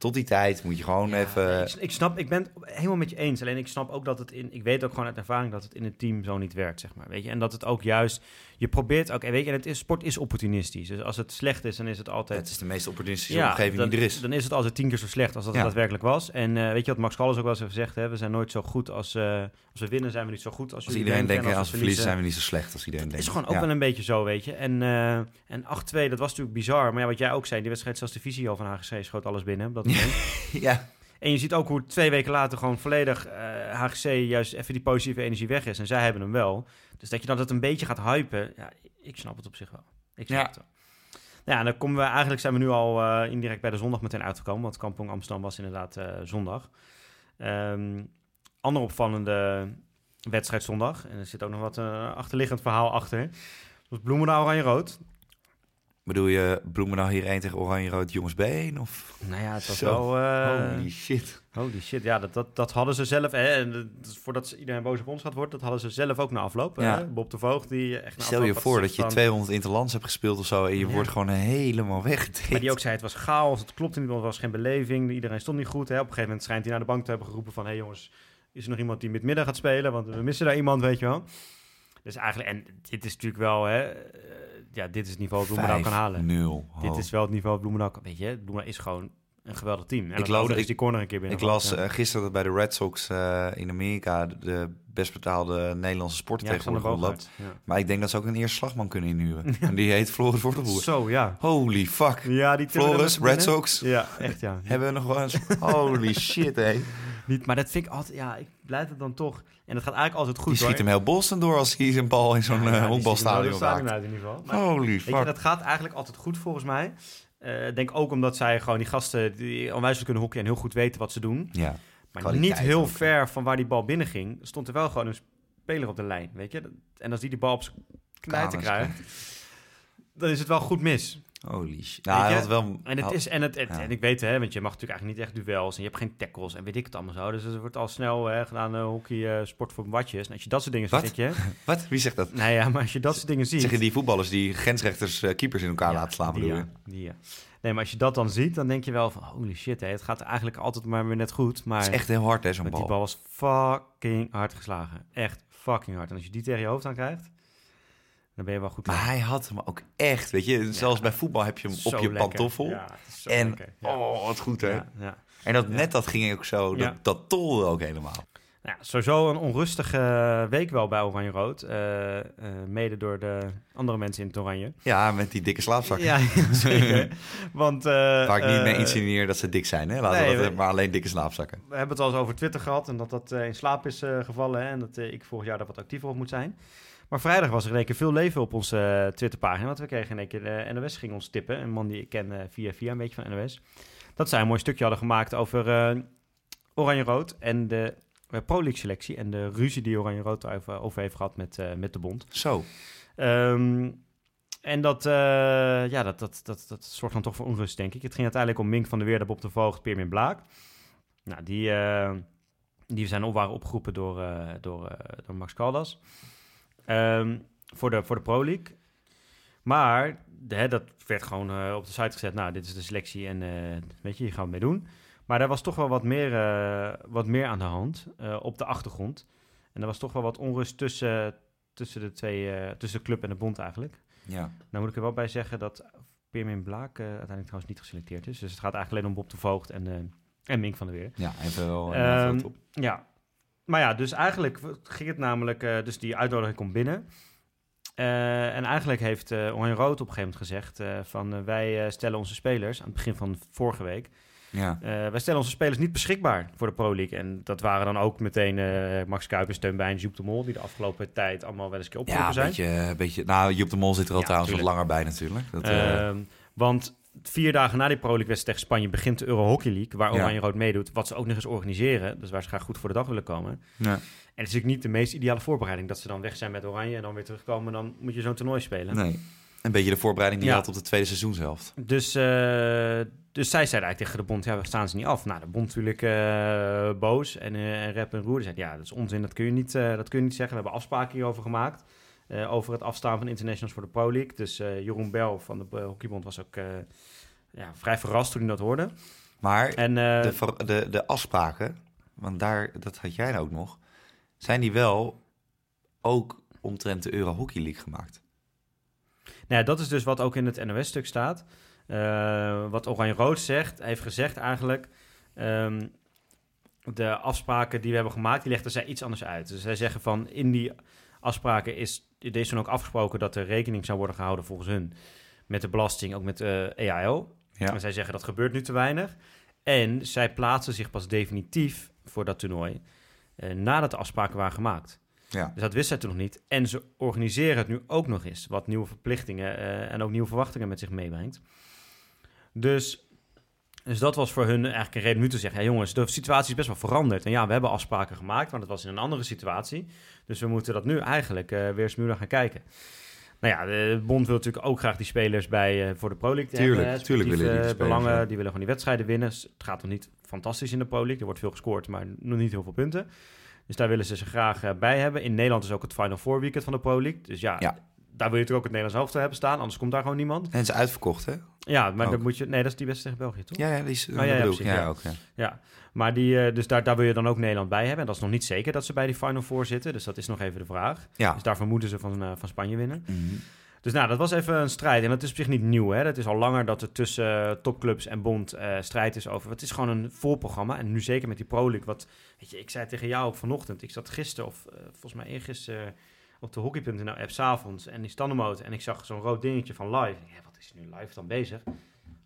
Speaker 2: Tot die tijd moet je gewoon
Speaker 1: Ja,
Speaker 2: even...
Speaker 1: ik, ik snap, ik ben het helemaal met je eens. Alleen ik snap ook dat het in, ik weet ook gewoon uit ervaring dat het in het team zo niet werkt, zeg maar. Weet je, en dat het ook juist, je probeert ook, en weet je, en het is, sport is opportunistisch. Dus als het slecht is, dan is het altijd.
Speaker 2: het is de meest opportunistische omgeving
Speaker 1: dan,
Speaker 2: die er is.
Speaker 1: Dan is het altijd tien keer zo slecht als dat het daadwerkelijk was. En eh, weet je wat Max Callas ook wel eens heeft gezegd? Hè? We zijn nooit zo goed als, eh, als we winnen, zijn we niet zo goed als,
Speaker 2: Als iedereen denkt,
Speaker 1: En
Speaker 2: als we verliezen zijn we niet zo slecht als iedereen
Speaker 1: het
Speaker 2: denkt.
Speaker 1: is gewoon ook wel een beetje zo, weet je. En, eh en 8-2, dat was natuurlijk bizar. Maar ja, wat jij ook zei, die wedstrijd, zelfs de visio van HGC schoot alles binnen. Dat
Speaker 2: Ja,
Speaker 1: En je ziet ook hoe twee weken later gewoon volledig eh, HGC juist even die positieve energie weg is. En zij hebben hem wel. Dus dat je dan het een beetje gaat hypen, ja, ik snap het op zich wel. Ik snap
Speaker 2: Ja.
Speaker 1: het wel. Nou ja, dan komen we, eigenlijk zijn we nu al eh, indirect bij de zondag meteen uitgekomen. Want Kampong Amsterdam was inderdaad eh, zondag. Ehm andere opvallende wedstrijd zondag. En er zit ook nog wat eh, achterliggend verhaal achter. Dat was Bloemendaal Oranje-Rood.
Speaker 2: Bedoel je Bloemendaal hier 1 tegen Oranje-Rood jongens B1? Of...
Speaker 1: Nou ja, het was
Speaker 2: Zo.
Speaker 1: wel... eh,
Speaker 2: Holy shit.
Speaker 1: Holy shit, ja, dat, dat, dat hadden ze zelf. Hè, en voordat ze- iedereen boos op ons gaat worden, dat hadden ze zelf ook na afloop.
Speaker 2: Ja.
Speaker 1: hè. Bob de Voogd, die echt na
Speaker 2: Stel je voor dat je
Speaker 1: van-
Speaker 2: 200 interlands hebt gespeeld of zo en je
Speaker 1: Ja.
Speaker 2: wordt gewoon helemaal weggetikt.
Speaker 1: Maar die ook zei, het was chaos, het klopte niet, want er was geen beleving. Iedereen stond niet goed. Hè. Op een gegeven moment schijnt hij naar de bank te hebben geroepen van... hé hey jongens, is er nog iemand die midden gaat spelen? Want we missen daar iemand, weet je wel. Dus eigenlijk, en dit is natuurlijk wel... Hè, ja, dit is het niveau dat Bloemendaal kan halen.
Speaker 2: 0
Speaker 1: Dit is wel het niveau dat Bloemendaal kan... Weet je, Bloemendaal is gewoon een geweldig team. En
Speaker 2: Ik las-
Speaker 1: is die corner een keer binnen.
Speaker 2: Ik las eh, gisteren dat bij de Red Sox eh, in Amerika de- best betaalde Nederlandse sporter
Speaker 1: ja,
Speaker 2: tegenwoordig.
Speaker 1: Ja.
Speaker 2: Maar ik denk dat ze ook een eerste slagman kunnen inhuren. En die heet Floris Wortelboer.
Speaker 1: Zo, ja.
Speaker 2: Holy fuck.
Speaker 1: Ja, die
Speaker 2: Floris, Red. Sox.
Speaker 1: Ja, echt ja.
Speaker 2: Hebben we nog wel eens... Holy shit, hé.
Speaker 1: Niet, maar dat vind ik altijd, ja, ik blijf het dan toch. En dat gaat eigenlijk altijd goed.
Speaker 2: Die schiet
Speaker 1: hoor.
Speaker 2: hem heel Boston door als hij zijn bal in zo'n
Speaker 1: Ja,
Speaker 2: eh,
Speaker 1: ja, die
Speaker 2: honkbalstadion raakt.
Speaker 1: in ieder geval. Maar,
Speaker 2: Holy
Speaker 1: weet je,
Speaker 2: fuck.
Speaker 1: dat gaat eigenlijk altijd goed volgens mij. Eh, Ik denk ook omdat zij gewoon die gasten die onwijs kunnen hockey en heel goed weten wat ze doen.
Speaker 2: Ja,
Speaker 1: Maar niet heel
Speaker 2: ook.
Speaker 1: ver van waar die bal binnen ging, stond er wel gewoon een speler op de lijn, weet je. En als die die bal op zijn knijten krijgt, dan is het wel goed mis.
Speaker 2: Holy shit. Nou, hij had wel...
Speaker 1: En, het is, en, het, het-
Speaker 2: Ja.
Speaker 1: en ik weet hè, want je mag natuurlijk eigenlijk niet echt duels en je hebt geen tackles en weet ik het allemaal zo. Dus het wordt al snel hè, gedaan eh, hockey, eh, sport voor watjes. En als je dat soort dingen
Speaker 2: Wat?
Speaker 1: ziet, je,
Speaker 2: Wat? Wie zegt dat?
Speaker 1: nou ja, maar als je dat soort dingen ziet,
Speaker 2: Zeggen die voetballers die grensrechters eh, keepers in elkaar
Speaker 1: Ja,
Speaker 2: laten slaan, bedoel
Speaker 1: ja, die, ja. Nee, maar als je dat dan ziet, dan denk je wel van holy shit, hè, het gaat eigenlijk altijd maar weer net goed. Maar
Speaker 2: Het is echt heel hard, hè, zo'n bal.
Speaker 1: die bal was fucking hard geslagen, echt fucking hard. En als je die tegen je hoofd aan krijgt, dan ben je wel goed.
Speaker 2: Maar hij had hem ook echt, weet je. Zelfs bij voetbal heb je hem
Speaker 1: Zo
Speaker 2: op je
Speaker 1: lekker.
Speaker 2: pantoffel.
Speaker 1: Ja,
Speaker 2: en.
Speaker 1: Ja.
Speaker 2: oh, wat goed, hè. En dat, net dat ging ook zo, dat, dat tolde ook helemaal.
Speaker 1: Nou sowieso een onrustige week wel bij Oranje Rood. eh, eh, mede door de andere mensen in het Oranje.
Speaker 2: Ja, met die dikke slaapzakken.
Speaker 1: Ja, zeker. Want, eh,
Speaker 2: Waar ik niet mee insinueer dat ze dik zijn, hè. Laten we dat, maar alleen dikke slaapzakken.
Speaker 1: We hebben het al eens over Twitter gehad en dat dat in slaap is gevallen. Hè, en dat ik volgend jaar daar wat actiever op moet zijn. Maar vrijdag was er in één keer veel leven op onze eh, Twitterpagina. Want we kregen in één keer de NOS ging ons tippen. Een man die ik ken eh, via via, een beetje van NOS. Dat zij een mooi stukje hadden gemaakt over eh, Oranje-Rood. En de eh, Pro League selectie en de ruzie die Oranje-Rood over, over heeft gehad met, eh, met de bond.
Speaker 2: Zo.
Speaker 1: Ehm, en dat, eh, ja, dat, dat, dat, dat zorgt dan toch voor onrust, denk ik. Het ging uiteindelijk om Mink van der Weerde, Bob de Voogd, Pirmin Blaak. Nou, die, eh, die zijn op, waren opgeroepen door, eh, door, eh, door Max Caldas Ehm, voor, de, voor de Pro League. Maar de, hè, dat werd gewoon eh, op de site gezet. Nou, dit is de selectie en eh, weet je, hier gaan we mee doen. Maar er was toch wel wat meer, eh, wat meer aan de hand op de achtergrond. En er was toch wel wat onrust tussen, tussen, de twee, tussen de club en de bond eigenlijk.
Speaker 2: Ja.
Speaker 1: Nou moet ik er wel bij zeggen dat Pirmin Blaak uiteindelijk trouwens niet geselecteerd is. Dus het gaat eigenlijk alleen om Bob de Voogd en, en Mink van der Weer.
Speaker 2: Ja, even wel. Top.
Speaker 1: Ja. Maar ja, dus eigenlijk ging het namelijk... eh, dus die uitnodiging komt binnen. Eh, en eigenlijk heeft Oranje Rood op een gegeven moment gezegd... van wij stellen onze spelers, aan het begin van vorige week...
Speaker 2: Ja.
Speaker 1: wij stellen onze spelers niet beschikbaar voor de Pro League. En dat waren dan ook meteen Max Kuipers, Steun Bijns, Joep de Mol... die de afgelopen tijd allemaal wel eens een keer
Speaker 2: Ja,
Speaker 1: opgeroepen
Speaker 2: een
Speaker 1: zijn.
Speaker 2: beetje, een beetje. Nou, Joep de Mol zit er al
Speaker 1: Ja,
Speaker 2: trouwens wat langer bij natuurlijk. Dat, eh,
Speaker 1: Ehm, want vier dagen na die Pro League wedstrijd tegen Spanje begint de Euro Hockey League, waar. Oranje Rood meedoet, wat ze ook nog eens organiseren, dus waar ze graag goed voor de dag willen komen.
Speaker 2: ja.
Speaker 1: En het is natuurlijk niet de meest ideale voorbereiding dat ze dan weg zijn met Oranje en dan weer terugkomen, en dan moet je zo'n toernooi spelen.
Speaker 2: Nee. Een beetje de voorbereiding die
Speaker 1: Ja.
Speaker 2: je had op de tweede seizoenshelft.
Speaker 1: Dus, eh, dus zij zeiden eigenlijk tegen de bond, ja, we staan ze niet af. Nou, de bond natuurlijk eh, boos en, eh, en Rep en Roer zeiden, ja, dat is onzin, dat kun je niet, dat kun je niet zeggen. We hebben afspraken hierover gemaakt, over het afstaan van internationals voor de Pro League. Dus eh, Jeroen Bel van de eh, Hockeybond was ook eh, ja, vrij verrast toen hij dat hoorde.
Speaker 2: Maar
Speaker 1: En, eh,
Speaker 2: de, de, de afspraken, want daar, dat had jij nou ook nog, zijn die wel ook omtrent de Euro Hockey League gemaakt?
Speaker 1: Nou ja, dat is dus wat ook in het NOS-stuk staat. Eh, wat Oranje-Rood zegt, heeft gezegd eigenlijk... ehm, de afspraken die we hebben gemaakt, die legden zij iets anders uit. Dus zij zeggen van, in die afspraken is, er is toen ook afgesproken... dat er rekening zou worden gehouden volgens hun... met de belasting, ook met de EAL.
Speaker 2: Ja.
Speaker 1: En zij zeggen, dat gebeurt nu te weinig. En zij plaatsen zich pas definitief voor dat toernooi... eh, nadat de afspraken waren gemaakt.
Speaker 2: Ja.
Speaker 1: Dus dat wist zij toen nog niet. En ze organiseren het nu ook nog eens. Wat nieuwe verplichtingen eh, en ook nieuwe verwachtingen met zich meebrengt. Dus, dus dat was voor hun eigenlijk een reden nu te zeggen... Ja, jongens, de situatie is best wel veranderd. En ja, we hebben afspraken gemaakt, maar dat was in een andere situatie. Dus we moeten dat nu eigenlijk eh, weer eens naar gaan kijken. Nou ja, de bond wil natuurlijk ook graag die spelers bij eh, voor de Pro League
Speaker 2: Tuurlijk,
Speaker 1: hebben,
Speaker 2: tuurlijk willen die spelers,
Speaker 1: belangen.
Speaker 2: ja.
Speaker 1: Die willen gewoon die wedstrijden winnen. Het gaat nog niet fantastisch in de Pro League. Er wordt veel gescoord, maar nog niet heel veel punten. Dus daar willen ze ze graag eh, bij hebben. In Nederland is ook het Final Four weekend van de Pro League. Dus ja,
Speaker 2: Ja.
Speaker 1: daar wil je natuurlijk ook het Nederlands hoofd hebben staan. Anders komt daar gewoon niemand.
Speaker 2: En het is uitverkocht, hè?
Speaker 1: Ja, maar dan moet je... Nee, dat is die wedstrijd tegen België, toch?
Speaker 2: Ja, ja, die is,
Speaker 1: ja,
Speaker 2: dat
Speaker 1: ja, precies,
Speaker 2: ja,
Speaker 1: ja.
Speaker 2: ook. Ja.
Speaker 1: Maar die, eh, dus daar, daar wil je dan ook Nederland bij hebben. En dat is nog niet zeker dat ze bij die Final Four zitten. Dus dat is nog even de vraag.
Speaker 2: Ja.
Speaker 1: Dus daarvoor moeten ze van, eh, van Spanje winnen.
Speaker 2: Mhm.
Speaker 1: Dus nou, dat was even een strijd. En dat is op zich niet nieuw. Hè? Dat is al langer dat er tussen eh, topclubs en bond strijd is over. Het is gewoon een voorprogramma. En nu zeker met die Pro League. Wat, weet je, ik zei tegen jou ook vanochtend. Ik zat gisteren, of volgens mij eergisteren, op de hockey.nl app s'avonds. En die standenmoot. En ik zag zo'n rood dingetje van live. Is nu live dan bezig?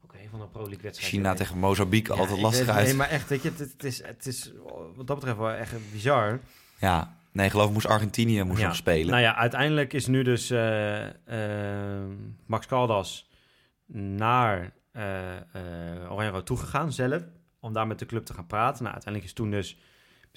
Speaker 1: Oké, van een Pro League wedstrijd.
Speaker 2: China tegen Mozambique,
Speaker 1: ja,
Speaker 2: altijd
Speaker 1: ik
Speaker 2: lastig
Speaker 1: weet-
Speaker 2: uit.
Speaker 1: Nee, maar echt, weet je, het, het is, het is wat dat betreft wel echt bizar.
Speaker 2: Ja, nee, ik geloof moest Argentinië moest
Speaker 1: Ja.
Speaker 2: nog spelen.
Speaker 1: Nou ja, uiteindelijk is nu dus eh, eh, Max Caldas naar eh Oranje toegegaan zelf, om daar met de club te gaan praten. Nou, uiteindelijk is toen dus,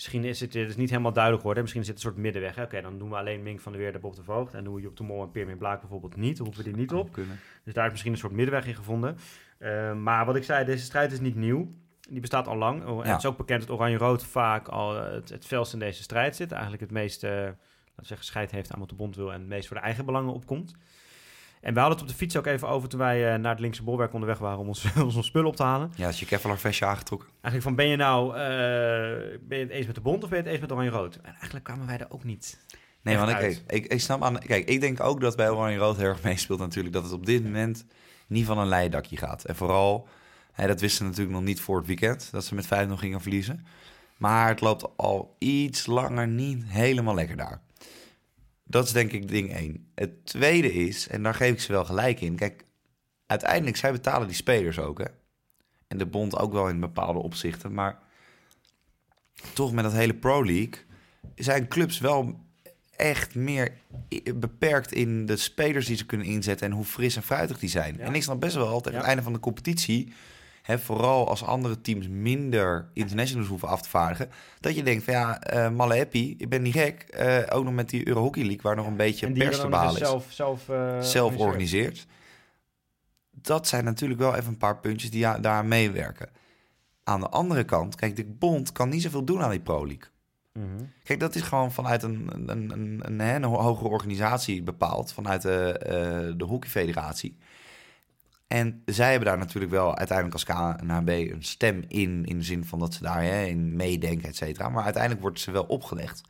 Speaker 1: misschien is het, het is niet helemaal duidelijk geworden, misschien is het een soort middenweg. Oké, dan doen we alleen Mink van der Weer de Bob de Voogd en doen we Joep de Mol en Pirmin Blaak bijvoorbeeld niet, dan roepen we die niet op.
Speaker 2: Kunnen.
Speaker 1: Dus daar is misschien een soort middenweg in gevonden. Eh, maar wat ik zei, deze strijd is niet nieuw. Die bestaat al lang. Oh, en
Speaker 2: Ja.
Speaker 1: Het is ook bekend dat Oranje-Rood vaak al eh, het, het felst in deze strijd zit. Eigenlijk het meest, eh, laten we zeggen, scheid heeft aan wat de bond wil... en het meest voor de eigen belangen opkomt. En we hadden het op de fiets ook even over toen wij eh, naar het linkse bolwerk onderweg waren... om ons, onze spullen op te halen.
Speaker 2: Ja, is je Kevlar vestje aangetrokken.
Speaker 1: Eigenlijk van, ben je nou eh, ben je het eens met de bond of ben je het eens met Oranje-Rood? En eigenlijk kwamen wij er ook niet.
Speaker 2: Nee, want ik, ik, ik snap aan. Kijk, ik denk ook dat bij Oranje Rood heel erg meespeelt natuurlijk dat het op dit moment niet van een leien dakje gaat. En vooral, hè, dat wisten ze natuurlijk nog niet voor het weekend, dat ze met 5 nog gingen verliezen. Maar het loopt al iets langer niet helemaal lekker daar. Dat is denk ik ding één. Het tweede is, en daar geef ik ze wel gelijk in. Kijk, uiteindelijk, zij betalen die spelers ook, hè. En de bond ook wel in bepaalde opzichten. Maar toch met dat hele Pro League zijn clubs wel echt meer beperkt in de spelers die ze kunnen inzetten en hoe fris en fruitig die zijn.
Speaker 1: Ja.
Speaker 2: En ik snap best wel, tegen
Speaker 1: Ja.
Speaker 2: het einde van de competitie hè, vooral als andere teams minder internationals hoeven af te vaardigen, dat je denkt van ja, eh malle happy, ik ben niet gek. Eh, ook nog met die Euro Hockey League, waar nog een beetje
Speaker 1: en die
Speaker 2: pers te
Speaker 1: eens
Speaker 2: is.
Speaker 1: zelf, zelf, eh,
Speaker 2: zelf
Speaker 1: organiseert.
Speaker 2: Dat zijn natuurlijk wel even een paar puntjes die ja- daar meewerken. Aan de andere kant, kijk, de bond kan niet zoveel doen aan die Pro League.
Speaker 1: Mhm.
Speaker 2: Kijk, dat is gewoon vanuit een, een, een, een, een, hogere organisatie bepaald, vanuit de, de hockeyfederatie. En zij hebben daar natuurlijk wel uiteindelijk als KNHB een stem in, in de zin van dat ze daarin meedenken, et cetera. Maar uiteindelijk wordt ze wel opgelegd.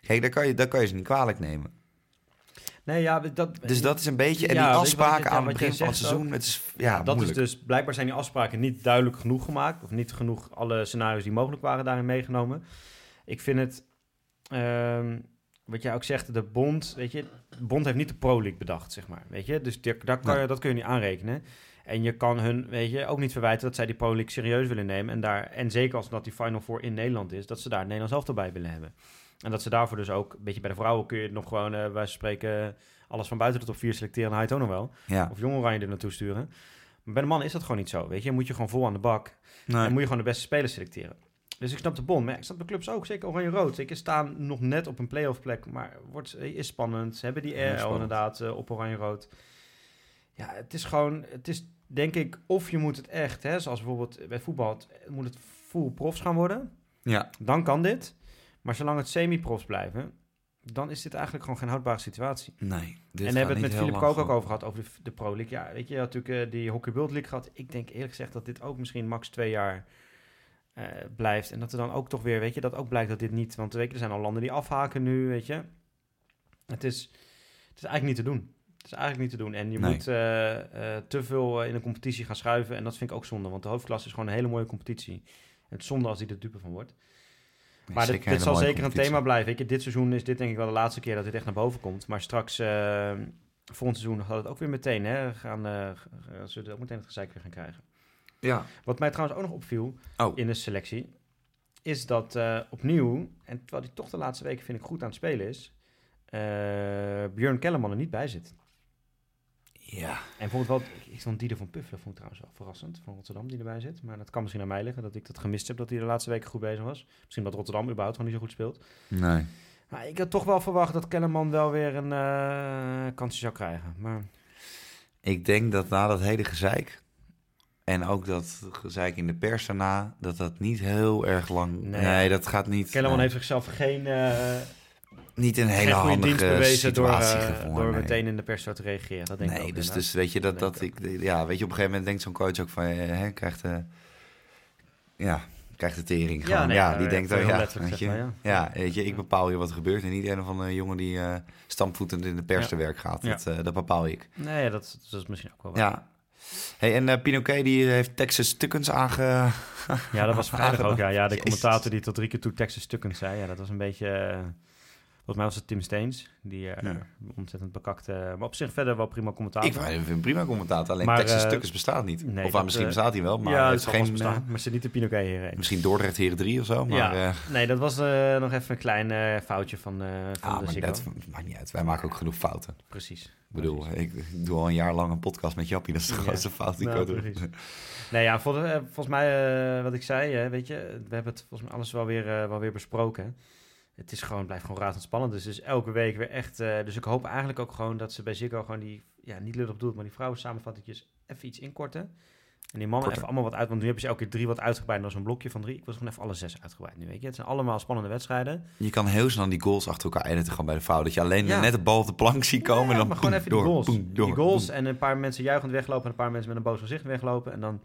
Speaker 2: Kijk, daar kan je, daar kan je ze niet kwalijk nemen.
Speaker 1: Nee, ja, dat,
Speaker 2: Dus dat is een beetje, en
Speaker 1: Ja,
Speaker 2: die
Speaker 1: je
Speaker 2: afspraken
Speaker 1: ja,
Speaker 2: aan het begin van het seizoen,
Speaker 1: ook.
Speaker 2: het is ja,
Speaker 1: dat
Speaker 2: moeilijk.
Speaker 1: is dus blijkbaar zijn die afspraken niet duidelijk genoeg gemaakt. Of niet genoeg alle scenario's die mogelijk waren daarin meegenomen. Ik vind het, ehm, wat jij ook zegt, de bond, weet je, de bond heeft niet de Pro League bedacht, zeg maar. Weet je, dus daar, daar kan je, dat kun je niet aanrekenen. En je kan hun, weet je, ook niet verwijten dat zij die Pro League serieus willen nemen. En, daar, en zeker als dat die Final Four in Nederland is, dat ze daar het Nederlands elftal bij willen hebben. En dat ze daarvoor dus ook, een beetje bij de vrouwen kun je nog gewoon, eh wij spreken, alles van buiten de top 4 selecteren, haal je het ook nog wel.
Speaker 2: ja.
Speaker 1: Of jong oranje er naartoe sturen. Maar bij de man is dat gewoon niet zo, weet je. Moet je gewoon vol aan de bak.
Speaker 2: Nee.
Speaker 1: En moet je gewoon de beste spelers selecteren. Dus ik snap de bond, maar ik snap de clubs ook. Zeker oranje-rood. Zeker staan nog net op een playoff plek. Maar wordt, is spannend. Ze hebben die RL
Speaker 2: spannend.
Speaker 1: inderdaad eh, op oranje-rood. Ja, het is gewoon... Het is denk ik, of je moet het echt, hè, zoals bijvoorbeeld bij voetbal... Het, moet het full profs gaan worden.
Speaker 2: ja.
Speaker 1: Dan kan dit. Maar zolang het semi-profs blijven... Dan is dit eigenlijk gewoon geen houdbare situatie
Speaker 2: Nee. dit
Speaker 1: en hebben we het met Philip
Speaker 2: lang
Speaker 1: Kook ook over gehad, over de, de Pro League. Ja, weet je, je had natuurlijk eh, die Hockey World League gehad. Ik denk eerlijk gezegd dat dit ook misschien max twee jaar eh, blijft. En dat er dan ook toch weer, weet je, dat ook blijkt dat dit niet... Want weet je, er zijn al landen die afhaken nu, weet je. Het is, het is eigenlijk niet te doen. Het is eigenlijk niet te doen. En je
Speaker 2: Nee.
Speaker 1: moet eh, eh, te veel in een competitie gaan schuiven. En dat vind ik ook zonde, want de hoofdklasse is gewoon een hele mooie competitie. Het is zonde als die er dupe van wordt.
Speaker 2: Nee,
Speaker 1: Maar dit, dit zal zeker een thema blijven. Je, dit seizoen is dit denk ik wel de laatste keer dat dit echt naar boven komt. Maar straks, eh volgend seizoen, gaat het ook weer meteen. Hè, gaan, zullen we ook meteen het gezeik weer gaan krijgen.
Speaker 2: Ja.
Speaker 1: Wat mij trouwens ook nog opviel
Speaker 2: Oh.
Speaker 1: in de selectie, is dat eh, opnieuw, en terwijl hij toch de laatste weken vind ik goed aan het spelen is, eh Björn Kellerman er niet bij zit.
Speaker 2: Ja.
Speaker 1: En bijvoorbeeld wel, ik, ik vond Dieder van Puffelen vond ik trouwens wel verrassend, van Rotterdam die erbij zit. Maar dat kan misschien aan mij liggen, dat ik dat gemist heb, dat hij de laatste weken goed bezig was. Misschien dat Rotterdam überhaupt gewoon niet zo goed speelt.
Speaker 2: Nee.
Speaker 1: Maar ik had toch wel verwacht dat Kellerman wel weer een eh, kansje zou krijgen. Maar
Speaker 2: Ik denk dat na dat hele gezeik... En ook dat gezeik in de pers daarna... dat dat niet heel erg lang...
Speaker 1: Nee.
Speaker 2: Nee, dat gaat niet...
Speaker 1: Kellerman
Speaker 2: nee.
Speaker 1: heeft zichzelf geen, eh
Speaker 2: niet een hele handige
Speaker 1: door,
Speaker 2: situatie
Speaker 1: eh,
Speaker 2: gevonden.
Speaker 1: door
Speaker 2: nee.
Speaker 1: meteen in de pers zo te reageren. Dat denk ik
Speaker 2: nee,
Speaker 1: ook
Speaker 2: dus,
Speaker 1: inderdaad.
Speaker 2: dus weet je, dat,
Speaker 1: Dat
Speaker 2: ik, ja, weet je, op een gegeven moment denkt zo'n coach ook van, eh, hè, krijgt de, ja, krijgt de tering gewoon. Ja,
Speaker 1: nee,
Speaker 2: die denkt dan, ja, weet je,
Speaker 1: maar,
Speaker 2: ja. weet je, ik bepaal hier wat er gebeurt en niet een of andere jongen die stampvoetend in de pers te werk gaat. Dat, dat bepaal ik.
Speaker 1: Nee, dat, dat is misschien ook wel waar.
Speaker 2: Ja. Hey, en eh Pinoquet die heeft Texas Tukkens aange...
Speaker 1: Ja, dat was vrijdag ook. Ja, ja de
Speaker 2: Jezus.
Speaker 1: commentator die tot drie keer toe Texas stukken zei. Ja, dat was een beetje... eh, volgens mij was het Tim Steens. Die eh,
Speaker 2: Ja.
Speaker 1: ontzettend bekakte... maar op zich verder wel prima commentator.
Speaker 2: Ik vind hem prima commentator, alleen
Speaker 1: Maar,
Speaker 2: Texas
Speaker 1: eh,
Speaker 2: bestaat niet.
Speaker 1: nee,
Speaker 2: of
Speaker 1: dat,
Speaker 2: misschien
Speaker 1: eh,
Speaker 2: bestaat hij wel, maar
Speaker 1: ja, zal vast
Speaker 2: geen...
Speaker 1: bestaan.
Speaker 2: eh,
Speaker 1: maar ze niet de Pinoquet hierheen.
Speaker 2: misschien Dordrecht Heren 3 of zo, maar...
Speaker 1: ja,
Speaker 2: eh,
Speaker 1: nee, dat was eh, nog even een klein eh, foutje van, eh van
Speaker 2: ah,
Speaker 1: de
Speaker 2: maar dat maakt niet uit. Wij maken ook genoeg fouten.
Speaker 1: Precies.
Speaker 2: Ik bedoel, ik, ik doe al een jaar lang een podcast met Jappie. Dat is de grootste fout die
Speaker 1: Nou,
Speaker 2: ik kan doen.
Speaker 1: precies. Nee, ja, vol- eh, volgens mij, eh, wat ik zei, eh, weet je, we hebben het volgens mij alles wel weer, eh, wel weer besproken. Het is gewoon, blijft gewoon razendspannend. Dus, dus elke week weer echt. eh, dus ik hoop eigenlijk ook gewoon dat ze bij Ziggo gewoon die, ja, niet lullig bedoeld, maar die vrouwen samenvattingjes even iets inkorten. En die mannen even allemaal wat uit, want nu hebben ze elke keer drie wat uitgebreid. Dat was een blokje van drie. Ik was gewoon even alle zes uitgebreid nu, weet je. Het zijn allemaal spannende wedstrijden.
Speaker 2: Je kan heel snel die goals achter elkaar editen gewoon bij de fout. Dat je alleen
Speaker 1: Ja.
Speaker 2: net de bal op de plank ziet komen
Speaker 1: Ja,
Speaker 2: en dan
Speaker 1: maar gewoon
Speaker 2: boem,
Speaker 1: even
Speaker 2: door,
Speaker 1: die goals.
Speaker 2: boem, door,
Speaker 1: die goals
Speaker 2: boem.
Speaker 1: en een paar mensen juichend weglopen en een paar mensen met een boos gezicht weglopen. En dan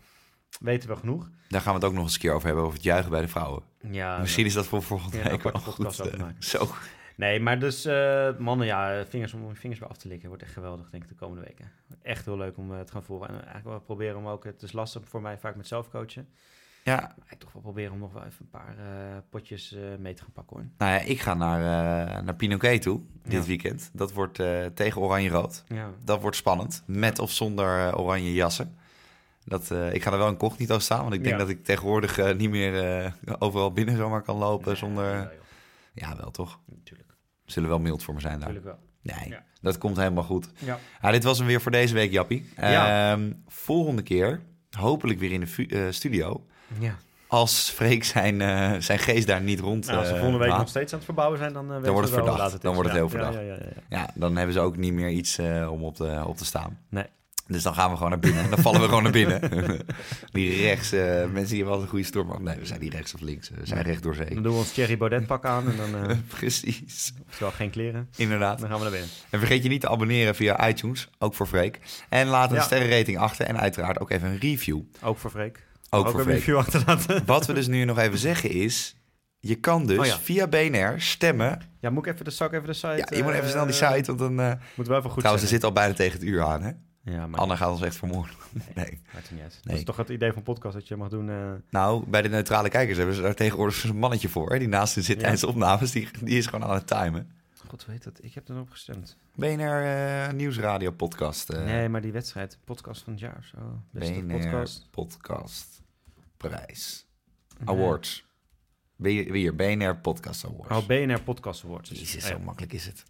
Speaker 1: weten we genoeg.
Speaker 2: Daar gaan we het ook nog eens een keer over hebben, over het juichen bij de vrouwen.
Speaker 1: Ja,
Speaker 2: Misschien is dat voor volgende
Speaker 1: Ja,
Speaker 2: week wel goed.
Speaker 1: maken.
Speaker 2: Zo.
Speaker 1: Nee, maar dus eh, mannen, ja, vingers om vingers bij af te likken. Wordt echt geweldig, denk ik, de komende weken. Echt heel leuk om eh, te gaan volgen. En eigenlijk wel proberen om ook, het is lastig voor mij vaak met zelfcoachen.
Speaker 2: Ja,
Speaker 1: Maar ik toch wel proberen om nog wel even een paar potjes mee te gaan pakken hoor.
Speaker 2: nou ja, ik ga naar, naar Pinoquet toe dit
Speaker 1: Ja.
Speaker 2: weekend. Dat wordt tegen Oranje-Rood.
Speaker 1: Ja,
Speaker 2: Dat wordt spannend. Met of zonder oranje jassen. Dat, eh, ik ga er wel incognito staan, want ik denk
Speaker 1: Ja.
Speaker 2: dat ik tegenwoordig eh, niet meer eh, overal binnen zomaar kan lopen
Speaker 1: Nee,
Speaker 2: zonder...
Speaker 1: ja,
Speaker 2: wel toch?
Speaker 1: Natuurlijk,
Speaker 2: Zullen wel mild voor me zijn daar.
Speaker 1: natuurlijk wel.
Speaker 2: Nee,
Speaker 1: Ja.
Speaker 2: dat komt helemaal goed.
Speaker 1: Ja.
Speaker 2: Ah, dit was hem weer voor deze week, Jappie.
Speaker 1: Ja.
Speaker 2: Ehm, volgende keer hopelijk weer in de studio.
Speaker 1: Ja.
Speaker 2: Als Freek zijn, zijn geest daar niet rond
Speaker 1: Nou, als ze volgende week nog steeds aan het verbouwen zijn, dan, uh,
Speaker 2: wordt het verdacht. Dan wordt het heel verdacht.
Speaker 1: Ja,
Speaker 2: dan hebben ze ook niet meer iets om op te, op te staan.
Speaker 1: Nee.
Speaker 2: Dus dan gaan we gewoon naar binnen. En dan vallen we gewoon naar binnen. die rechts, eh, mensen hebben wel een goede storm. Nee, we zijn niet rechts of links. We zijn recht door zee.
Speaker 1: Dan doen we ons Thierry Baudet pak aan en dan, uh,
Speaker 2: Precies.
Speaker 1: geen kleren,
Speaker 2: Inderdaad.
Speaker 1: dan gaan we naar binnen.
Speaker 2: En vergeet je niet te abonneren via iTunes, ook voor Freek. En laat een
Speaker 1: Ja.
Speaker 2: sterrenrating achter en uiteraard ook even een review.
Speaker 1: Ook voor Freek.
Speaker 2: Ook,
Speaker 1: Ook
Speaker 2: voor
Speaker 1: een
Speaker 2: Freek.
Speaker 1: review achterlaten.
Speaker 2: Wat we dus nu nog even zeggen is, je kan dus
Speaker 1: Oh ja.
Speaker 2: via BNR stemmen.
Speaker 1: Ja, moet ik even de zak, even de site...
Speaker 2: Ja, je moet even
Speaker 1: eh,
Speaker 2: snel die site, want dan... eh,
Speaker 1: Moet wel even goed
Speaker 2: trouwens, ze zit al bijna tegen het uur aan, hè?
Speaker 1: Ja, maar
Speaker 2: Anne gaat ons echt vermoorden. Nee.
Speaker 1: maakt niet uit. Dat
Speaker 2: Nee.
Speaker 1: is toch het idee van podcast, dat je mag doen... eh,
Speaker 2: Nou, bij de neutrale kijkers hebben ze daar tegenwoordig een mannetje voor. Hè, die naast hen zit
Speaker 1: Ja.
Speaker 2: tijdens de opnames. Die, die is gewoon aan het timen.
Speaker 1: God weet het, ik heb erop gestemd.
Speaker 2: BNR eh, Nieuwsradio podcast. eh,
Speaker 1: nee, maar die wedstrijd, podcast van het jaar. Zo. Beste
Speaker 2: BNR
Speaker 1: podcast.
Speaker 2: podcast. Prijs.
Speaker 1: Nee.
Speaker 2: Awards. Weer, weer BNR Podcast Awards.
Speaker 1: Oh, BNR Podcast Awards.
Speaker 2: Jezus, zo
Speaker 1: ja.
Speaker 2: makkelijk is het.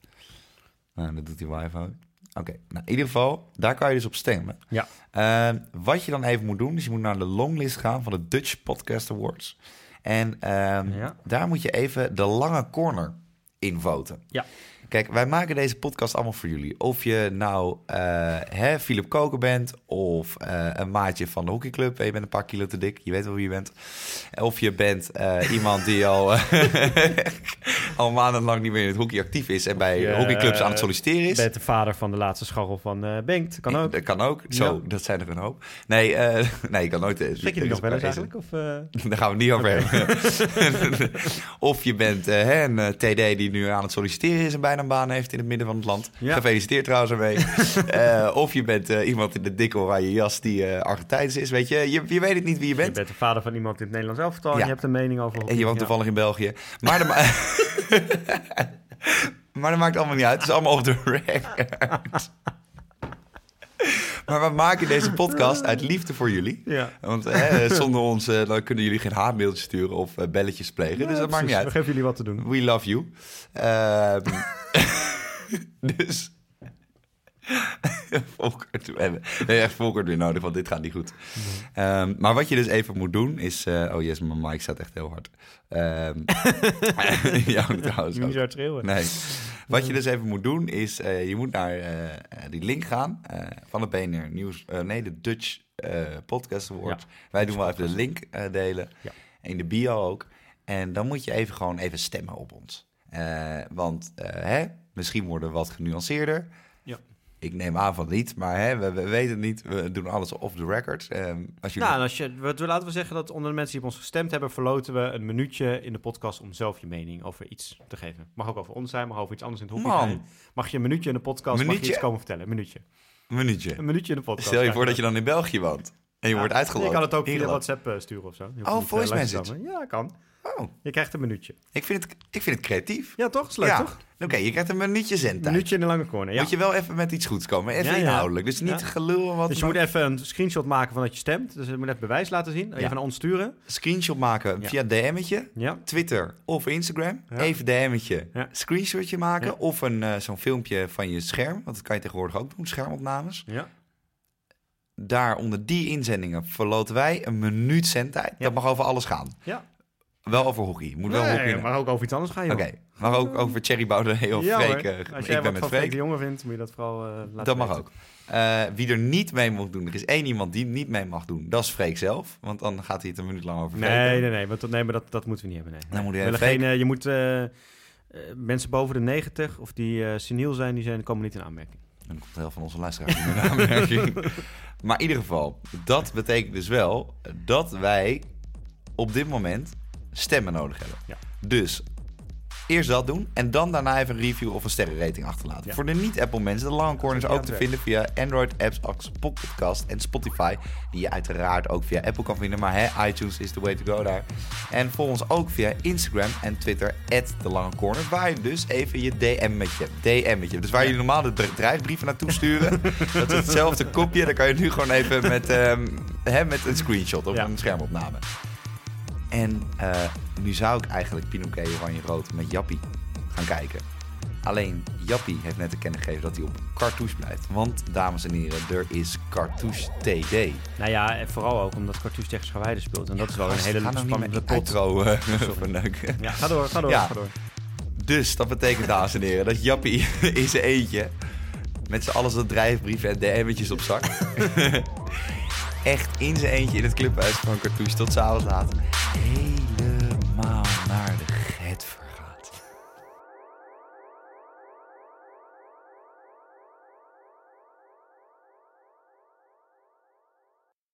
Speaker 2: Nou, dat doet die wifi. Oké, nou, in ieder geval, daar kan je dus op stemmen.
Speaker 1: Ja.
Speaker 2: Ehm, wat je dan even moet doen, is je moet naar de longlist gaan van de Dutch Podcast Awards. En ehm,
Speaker 1: Ja.
Speaker 2: daar moet je even de lange corner invoten.
Speaker 1: Ja.
Speaker 2: Kijk, wij maken deze podcast allemaal voor jullie. Of je nou eh hè, Philip Koker bent, of eh, een maatje van de hockeyclub en je bent een paar kilo te dik, je weet wel wie je bent. Of je bent eh, iemand die al, al maandenlang niet meer in het hockey actief is en bij
Speaker 1: je,
Speaker 2: hockeyclubs aan het solliciteren is.
Speaker 1: bent de vader van de laatste scharrel van Bengt. Kan ook.
Speaker 2: Dat kan ook. Zo,
Speaker 1: Ja.
Speaker 2: dat zijn er een hoop. Nee, nee je kan nooit...
Speaker 1: Spreek je die nog wel eens eigenlijk? Of,
Speaker 2: Daar gaan we niet over hebben. of je bent hè, een TD die nu aan het solliciteren is en bijna een baan heeft in het midden van het land.
Speaker 1: Ja.
Speaker 2: Gefeliciteerd trouwens ermee. Eh, of je bent eh, iemand in de dikke oranje jas die eh Argentijns is. Weet je, je, je weet het niet wie je
Speaker 1: je
Speaker 2: bent.
Speaker 1: bent de vader van iemand in het Nederlands elftal. En
Speaker 2: Ja.
Speaker 1: je hebt een mening over...
Speaker 2: En je woont toevallig in België. Maar, de maar dat maakt allemaal niet uit. Het is allemaal op de record. Maar we maken deze podcast uit liefde voor jullie.
Speaker 1: Ja.
Speaker 2: Want hè, zonder ons eh, dan kunnen jullie geen haatmailtjes sturen of eh, belletjes plegen. dus dat maakt niet uit.
Speaker 1: We geven jullie wat te doen.
Speaker 2: We love you. Ehm, dus... Volkert, we hebben nee, echt Volkert weer nodig, want dit gaat niet goed. Ehm, maar wat je dus even moet doen is... eh, oh yes, mijn mic staat echt heel hard. Ja, trouwens
Speaker 1: je zo schreeuwen.
Speaker 2: Nee. Wat je dus even moet doen is, eh, je moet naar eh, die link gaan van het BNR Nieuws, nee, de Dutch Podcast Awards. Wij doen wel even de link delen,
Speaker 1: Ja.
Speaker 2: in de bio ook. En dan moet je even gewoon even stemmen op ons. Want hè, misschien worden we wat genuanceerder. Ik neem aan van niet, maar hè, we, we weten het niet. We doen alles off the record. Ehm, als jullie...
Speaker 1: Nou, als je, wat, laten we zeggen dat onder de mensen die op ons gestemd hebben, verloten we een minuutje in de podcast om zelf je mening over iets te geven. Mag ook over ons zijn, mag over iets anders in het
Speaker 2: Man.
Speaker 1: zijn. Mag je een minuutje in de podcast, mag je iets komen vertellen. Een minuutje.
Speaker 2: Een minuutje.
Speaker 1: Een minuutje in de podcast.
Speaker 2: Stel je voor dat je dan in België woont en je wordt uitgeloot.
Speaker 1: Je kan het ook via. WhatsApp eh, sturen of zo. Je
Speaker 2: Oh,
Speaker 1: eh,
Speaker 2: voice
Speaker 1: te
Speaker 2: message.
Speaker 1: Ja, kan.
Speaker 2: Oh,
Speaker 1: Je krijgt een minuutje.
Speaker 2: ik vind het, ik vind het creatief.
Speaker 1: Ja, toch?
Speaker 2: Ja.
Speaker 1: toch?
Speaker 2: Oké, je krijgt een minuutje
Speaker 1: Een
Speaker 2: zendtijd.
Speaker 1: minuutje in de lange corner, ja.
Speaker 2: Moet je wel even met iets goeds komen. Even
Speaker 1: Ja,
Speaker 2: inhoudelijk. Dus niet gelul. Wat
Speaker 1: Dus je moet even een screenshot maken van dat je stemt. Dus je moet even bewijs laten zien. Even naar ons sturen.
Speaker 2: screenshot maken via DM'tje.
Speaker 1: Ja.
Speaker 2: Twitter of Instagram. Even DM'tje.
Speaker 1: Ja.
Speaker 2: Screenshotje maken. Of een, eh, zo'n filmpje van je scherm. Want dat kan je tegenwoordig ook doen. Schermopnames.
Speaker 1: Ja.
Speaker 2: Daar onder die inzendingen verloten wij een minuut zendtijd.
Speaker 1: Ja.
Speaker 2: Dat mag over alles gaan.
Speaker 1: Ja.
Speaker 2: Wel over hockey. Moet wel hockey.
Speaker 1: Maar ook over iets anders gaan,
Speaker 2: Oké. Maar ook over Thierry Baudet of
Speaker 1: Ja,
Speaker 2: Freek.
Speaker 1: hoor.
Speaker 2: eh,
Speaker 1: Als
Speaker 2: ik
Speaker 1: jij
Speaker 2: ben
Speaker 1: wat
Speaker 2: met
Speaker 1: Freek de Jonge vindt, moet je dat vooral eh laten
Speaker 2: Dat mag
Speaker 1: weten.
Speaker 2: ook. Eh, wie er niet mee mag doen, er is één iemand die niet mee mag doen. Dat is Freek zelf. Want dan gaat hij het een minuut lang over Freek
Speaker 1: Nee, nee, nee, want, dat- nee, maar dat, dat moeten we niet hebben. Nee.
Speaker 2: Dan moet je
Speaker 1: geen, je moet mensen boven de 90 of die seniel zijn, die zijn, komen niet in aanmerking.
Speaker 2: Dan komt heel van onze luisteraars in aanmerking. maar in ieder geval, dat betekent dus wel dat wij op dit moment stemmen nodig hebben.
Speaker 1: Ja.
Speaker 2: Dus eerst dat doen en dan daarna even een review of een sterrenrating achterlaten.
Speaker 1: Ja.
Speaker 2: Voor de niet-Apple mensen, de Lange Corner is ook te vinden via Android apps als Podcast en Spotify. Die je uiteraard ook via Apple kan vinden, maar hè, iTunes is the way to go daar. En volg ons ook via Instagram en Twitter, de Lange Corner, waar je dus even je DM'tje, DM'tje, dus waar je normaal de dr- drijfbrieven naartoe sturen, dat is hetzelfde kopje, dan kan je nu gewoon even met, ehm, hè, met een screenshot of
Speaker 1: Ja.
Speaker 2: een schermopname. En eh, nu zou ik eigenlijk Pinoquet Oranje Rood met Jappie gaan kijken. Alleen Jappie heeft net te kennen gegeven dat hij op cartouche blijft. Want, dames en heren, er is cartouche TD.
Speaker 1: Nou ja, en vooral ook omdat Cartouche tegen Schawijden speelt. En dat is wel een hele
Speaker 2: nou
Speaker 1: spannende pot.
Speaker 2: verneuken.
Speaker 1: Ja, ga door, ga door,
Speaker 2: Ja.
Speaker 1: ga door.
Speaker 2: Dus dat betekent, dames en heren, dat Jappie in zijn eentje... met z'n allen zijn drijfbrieven en DM'tjes op zak... echt in zijn eentje in het clubhuis van Cartouche tot s'avonds laat. Helemaal naar de